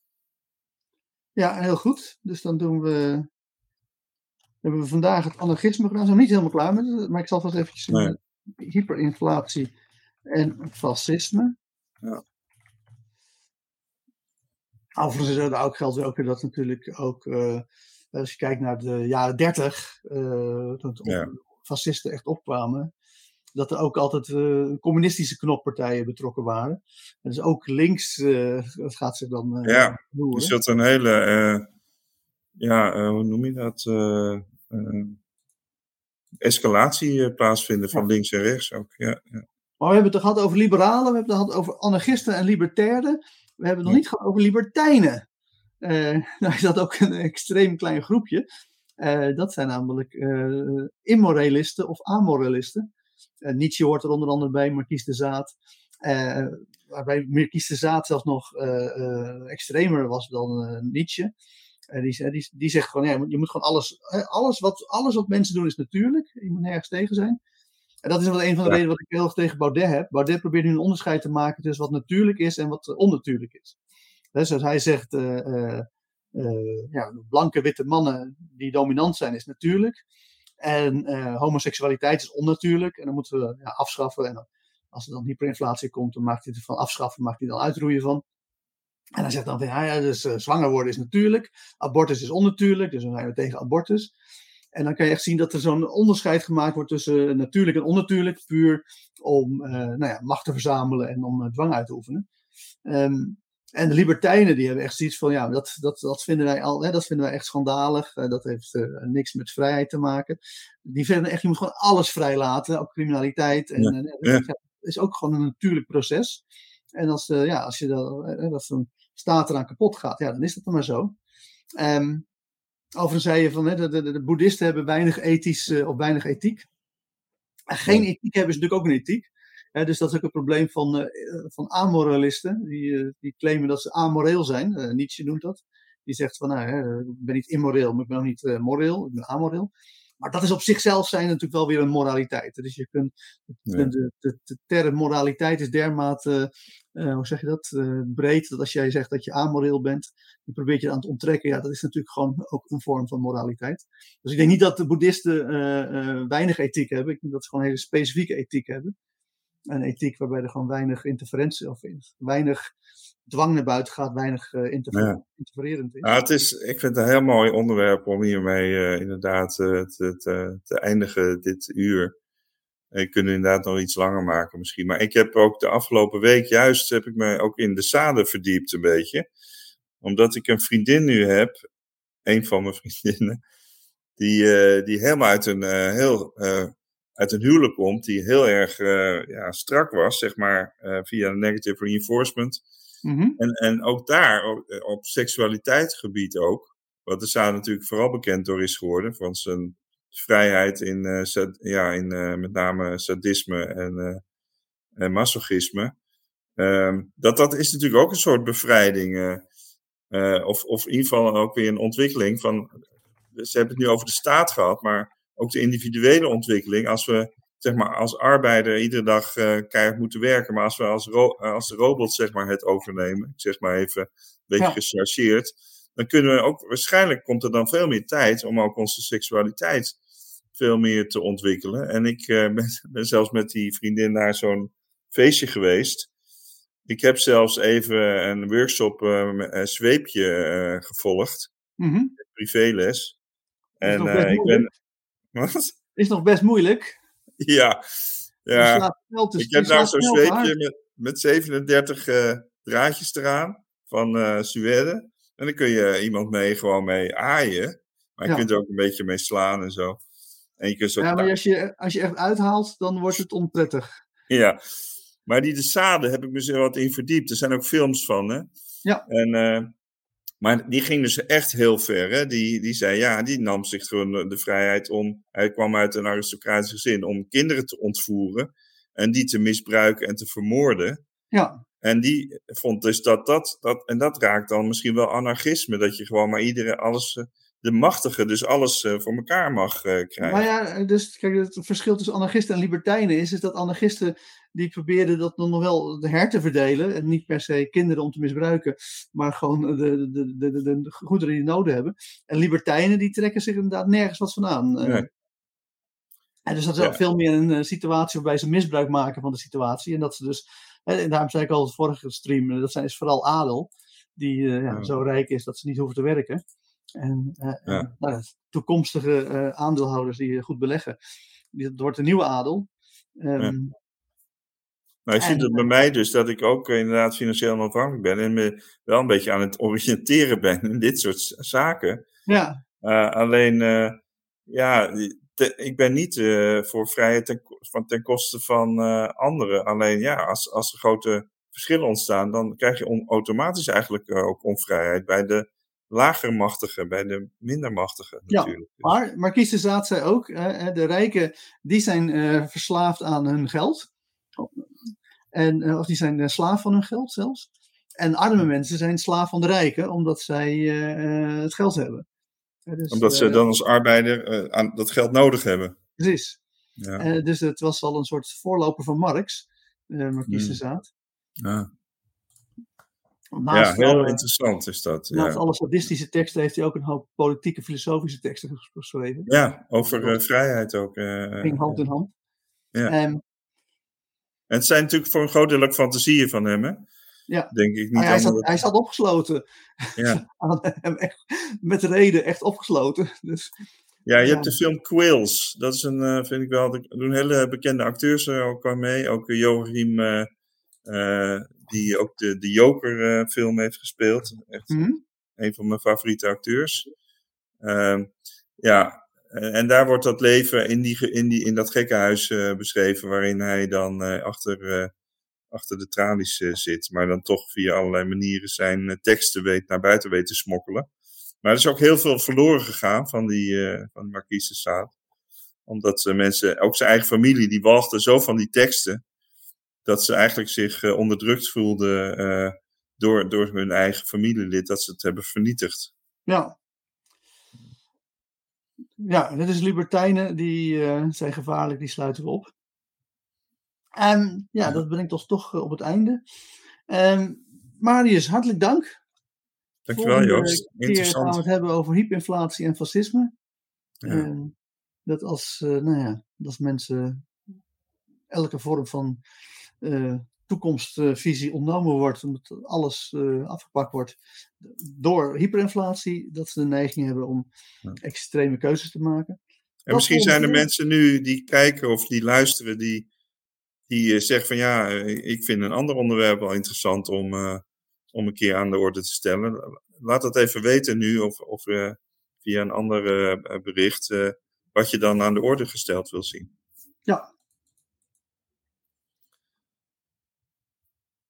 [SPEAKER 1] Ja, heel goed. Dus dan doen we, hebben we vandaag het anarchisme gedaan. We zijn niet helemaal klaar met maar ik zal vast eventjes
[SPEAKER 2] Nee.
[SPEAKER 1] hyperinflatie en fascisme.
[SPEAKER 2] Ja.
[SPEAKER 1] Overigens is er ook geldt ook weer dat natuurlijk ook, eh, als je kijkt naar de jaren dertig, uh, toen
[SPEAKER 2] Ja.
[SPEAKER 1] fascisten echt opkwamen, dat er ook altijd eh, communistische knoppartijen betrokken waren. En dus ook links eh, dat gaat zich dan eh
[SPEAKER 2] Ja,
[SPEAKER 1] roeren.
[SPEAKER 2] Dus dat een hele, ja, hoe noem je dat? escalatie plaatsvinden van links en rechts ook. Ja, ja.
[SPEAKER 1] Maar we hebben het gehad over liberalen, we hebben het gehad over anarchisten en libertairden. We hebben het nog niet gehad over libertijnen. Eh nou is dat ook een extreem klein groepje. Dat zijn namelijk eh immoralisten of amoralisten. Eh, Nietzsche hoort er onder andere bij, Marquise de Zaad. Eh, waarbij Marquise de Zaad zelfs nog eh, extremer was dan Nietzsche. Die, die, die zegt gewoon, ja, je moet- je moet gewoon alles, alles, wat, alles wat mensen doen is natuurlijk. Je moet nergens tegen zijn. En dat is wel een van de
[SPEAKER 2] Ja.
[SPEAKER 1] redenen wat ik heel erg tegen Baudet heb. Baudet probeert nu een onderscheid te maken tussen wat natuurlijk is en wat onnatuurlijk is. Dus als hij zegt, ja, blanke witte mannen die dominant zijn is natuurlijk. En eh, homoseksualiteit is onnatuurlijk. En dan moeten we ja, afschaffen. En dan, als er dan hyperinflatie komt, dan maakt hij ervan afschaffen, maakt hij dan uitroeien van. En hij zegt dan van ja, dus eh, zwanger worden is natuurlijk. Abortus is onnatuurlijk, dus dan zijn we tegen abortus. En dan kan je echt zien dat er zo'n onderscheid gemaakt wordt tussen natuurlijk en onnatuurlijk, puur om eh, nou ja, macht te verzamelen en om eh, dwang uit te oefenen. Ehm, en de libertijnen die hebben echt zoiets van, ja, dat, dat, dat, vinden, wij al, hè, dat vinden wij echt schandalig. Eh, dat heeft eh, niks met vrijheid te maken. Die vinden echt, je moet gewoon alles vrijlaten, ook criminaliteit. En,
[SPEAKER 2] Ja.
[SPEAKER 1] en,
[SPEAKER 2] ja,
[SPEAKER 1] is ook gewoon een natuurlijk proces. En als, eh, ja, als je dat, dat zo'n staat eraan kapot gaat, ja, dan is dat dan maar zo. Ehm overigens zei je van, hè, de, de, de boeddhisten hebben weinig ethisch of weinig ethiek. En geen ethiek hebben is natuurlijk ook een ethiek. Hè, dus dat is ook het probleem van, eh, van amoralisten. Die, eh, die claimen dat ze amoreel zijn. Eh, Nietzsche noemt dat. Die zegt van, nou, hè, ik ben niet immoreel, maar ik ben ook niet moreel. Ik ben amoreel. Maar dat is op zichzelf zijn natuurlijk wel weer een moraliteit. Dus je kunt,
[SPEAKER 2] Ja.
[SPEAKER 1] de, de, de term moraliteit is dermate, hoe zeg je dat, breed. Dat als jij zegt dat je amoreel bent, je probeert je aan te onttrekken. Ja, dat is natuurlijk gewoon ook een vorm van moraliteit. Dus ik denk niet dat de boeddhisten weinig ethiek hebben. Ik denk dat ze gewoon een hele specifieke ethiek hebben. Een ethiek waarbij er gewoon weinig interferentie of in- weinig dwang naar buiten gaat, weinig eh, interfer-
[SPEAKER 2] Ja.
[SPEAKER 1] interfererend is.
[SPEAKER 2] Ja, het is, ik vind het een heel mooi onderwerp om hiermee eh, inderdaad eh, te, te, te eindigen dit uur. Ik kunnen inderdaad nog iets langer maken misschien. Maar ik heb ook de afgelopen week juist heb ik me ook in de zaden verdiept een beetje. Omdat ik een vriendin nu heb, een van mijn vriendinnen, die, die helemaal uit een, heel, uit een huwelijk komt, die heel erg eh, ja, strak was, zeg maar, eh, via negative reinforcement.
[SPEAKER 1] Mhm.
[SPEAKER 2] En, en ook daar, op, eh, op seksualiteitsgebied ook, wat de Zaad natuurlijk vooral bekend door is geworden, van zijn vrijheid in, sad- ja, in met name sadisme en, en masochisme. Ehm, dat, dat is natuurlijk ook een soort bevrijding, of, of in ieder geval ook weer een ontwikkeling van, ze hebben het nu over de staat gehad, maar ook de individuele ontwikkeling, als we zeg maar, als arbeider iedere dag eh keihard moeten werken. Maar als we als, ro eh, als de robots zeg maar, het overnemen, ik zeg maar even een beetje
[SPEAKER 1] Ja.
[SPEAKER 2] gechargeerd, dan kunnen we ook, waarschijnlijk komt er dan veel meer tijd om ook onze seksualiteit veel meer te ontwikkelen. En ik eh, ben, ben zelfs met die vriendin naar zo'n feestje geweest. Ik heb zelfs even een workshop een zweepje gevolgd,
[SPEAKER 1] Mhm.
[SPEAKER 2] privéles. En ik ben. Wat?
[SPEAKER 1] Is nog best moeilijk.
[SPEAKER 2] Ja,
[SPEAKER 1] Je
[SPEAKER 2] ja.
[SPEAKER 1] te-
[SPEAKER 2] Ik heb nou
[SPEAKER 1] slaat
[SPEAKER 2] zo'n zweepje met, met 37 eh, draadjes eraan van eh Suède. En dan kun je iemand mee gewoon mee aaien. Maar je
[SPEAKER 1] Ja.
[SPEAKER 2] kunt er ook een beetje mee slaan en zo. En je kunt zo
[SPEAKER 1] Ja, maar als je, als je echt uithaalt, dan wordt het onprettig.
[SPEAKER 2] Ja, maar die de Sade heb ik me zo wat in verdiept. Er zijn ook films van, hè?
[SPEAKER 1] Ja.
[SPEAKER 2] En, eh, maar die ging dus echt heel ver, hè? Die, die zei, ja, die nam zich gewoon de, vrijheid om... Hij kwam uit een aristocratisch gezin om kinderen te ontvoeren... en die te misbruiken en te vermoorden.
[SPEAKER 1] Ja,
[SPEAKER 2] En die vond dus dat dat, dat... En dat raakt dan misschien wel anarchisme. Dat je gewoon maar iedereen alles... eh, de machtige dus alles voor elkaar mag krijgen.
[SPEAKER 1] Maar ja, dus kijk, het verschil tussen anarchisten en libertijnen is, is dat anarchisten die probeerden dat nog wel de her te verdelen. En niet per se kinderen om te misbruiken, maar gewoon de, de, de, de, de goederen die nodig hebben. En libertijnen die trekken zich inderdaad nergens wat van aan. Nee. En dus dat is veel meer een situatie waarbij ze misbruik maken van de situatie. En dat ze dus, en daarom zei ik al het vorige stream, eh, dat zijn, is vooral adel, die ja, zo rijk is dat ze niet hoeven te werken. En, en nou, toekomstige aandeelhouders die goed beleggen. Dat wordt de nieuwe adel. Um,
[SPEAKER 2] nou, je ziet het bij mij dus dat ik ook inderdaad financieel onafhankelijk ben en me wel een beetje aan het oriënteren ben in dit soort zaken.
[SPEAKER 1] Ja.
[SPEAKER 2] alleen, ja, ik ben niet uh, voor vrijheid ten, van, ten koste van anderen. Alleen ja, als, als er grote verschillen ontstaan, dan krijg je automatisch eigenlijk ook onvrijheid bij de lagere machtigen, bij de minder machtigen natuurlijk.
[SPEAKER 1] Ja, maar Marquise de Zaad zei ook, de rijken die zijn verslaafd aan hun geld. En, of die zijn slaaf van hun geld zelfs. En arme mensen zijn slaaf van de rijken, omdat zij het geld hebben.
[SPEAKER 2] Dus, Omdat ze eh, dan als arbeider eh, aan dat geld nodig hebben.
[SPEAKER 1] Precies. Ja. Eh, dus het was al een soort voorloper van Marx, Marquise de
[SPEAKER 2] hmm.
[SPEAKER 1] Zaad.
[SPEAKER 2] Ja. Ja, heel interessant is dat.
[SPEAKER 1] Naast alle sadistische teksten heeft hij ook een hoop politieke, filosofische teksten geschreven.
[SPEAKER 2] Ja, over vrijheid ook.
[SPEAKER 1] Ging hand in hand.
[SPEAKER 2] Ja. en het zijn natuurlijk voor een groot deel ook fantasieën van hem, hè?
[SPEAKER 1] Ja.
[SPEAKER 2] Denk ik niet.
[SPEAKER 1] Hij, zat, hij zat opgesloten. Ja. met reden echt opgesloten. Dus,
[SPEAKER 2] ja, je hebt de film Quills. Dat is een, uh, vind ik wel, er doen hele bekende acteurs er ook aan mee. Ook uh, Joachim, uh, die ook de, de Joker film heeft gespeeld. Echt mm een van mijn favoriete acteurs. Ehm, ja, en daar wordt dat leven in, die, in, die, in dat gekkenhuis beschreven, waarin hij dan achter achter de tralies uh, zit, maar dan toch via allerlei manieren zijn uh, teksten weet, naar buiten weet te smokkelen. Maar er is ook heel veel verloren gegaan van die, uh, van de Marquise Sade. Omdat mensen, ook zijn eigen familie, die walgde zo van die teksten, dat ze eigenlijk zich onderdrukt voelden door, door hun eigen familielid, dat ze het hebben vernietigd.
[SPEAKER 1] Ja. Ja, dit is libertijnen, die zijn gevaarlijk, die sluiten we op. En ja, dat brengt ons toch eh, op het einde. Um, Marius, hartelijk dank.
[SPEAKER 2] Dankjewel Joost. Interessant.
[SPEAKER 1] gaan we het hebben over hyperinflatie en fascisme. Ja. Ehm, dat als, nou ja, als mensen elke vorm van toekomstvisie ontnomen wordt, omdat alles uh, afgepakt wordt door hyperinflatie, dat ze de neiging hebben om extreme keuzes te maken.
[SPEAKER 2] En misschien zijn er mensen nu die kijken of die luisteren, die die eh, zegt van ja, eh, ik vind een ander onderwerp wel interessant om, uh, om een keer aan de orde te stellen. Laat dat even weten nu of, of uh, via een ander uh, bericht wat je dan aan de orde gesteld wil zien.
[SPEAKER 1] Ja.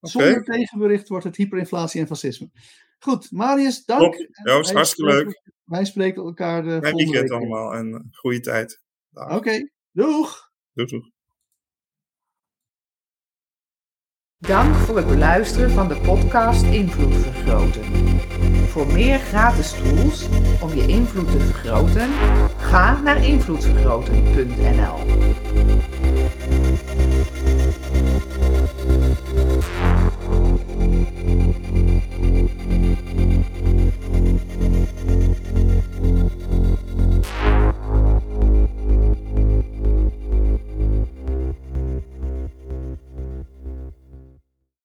[SPEAKER 1] Okay. Zonder tegenbericht wordt het hyperinflatie en fascisme. Goed, Marius, dank.
[SPEAKER 2] Ja, was hartstikke leuk.
[SPEAKER 1] Wij spreken elkaar de
[SPEAKER 2] Fijn weekend week. allemaal en goede tijd.
[SPEAKER 1] Oké, okay. doeg.
[SPEAKER 2] Doeg, doeg.
[SPEAKER 3] Dank voor het beluisteren van de podcast Invloed Vergroten. Voor meer gratis tools om je invloed te vergroten, ga naar invloedvergroten.nl.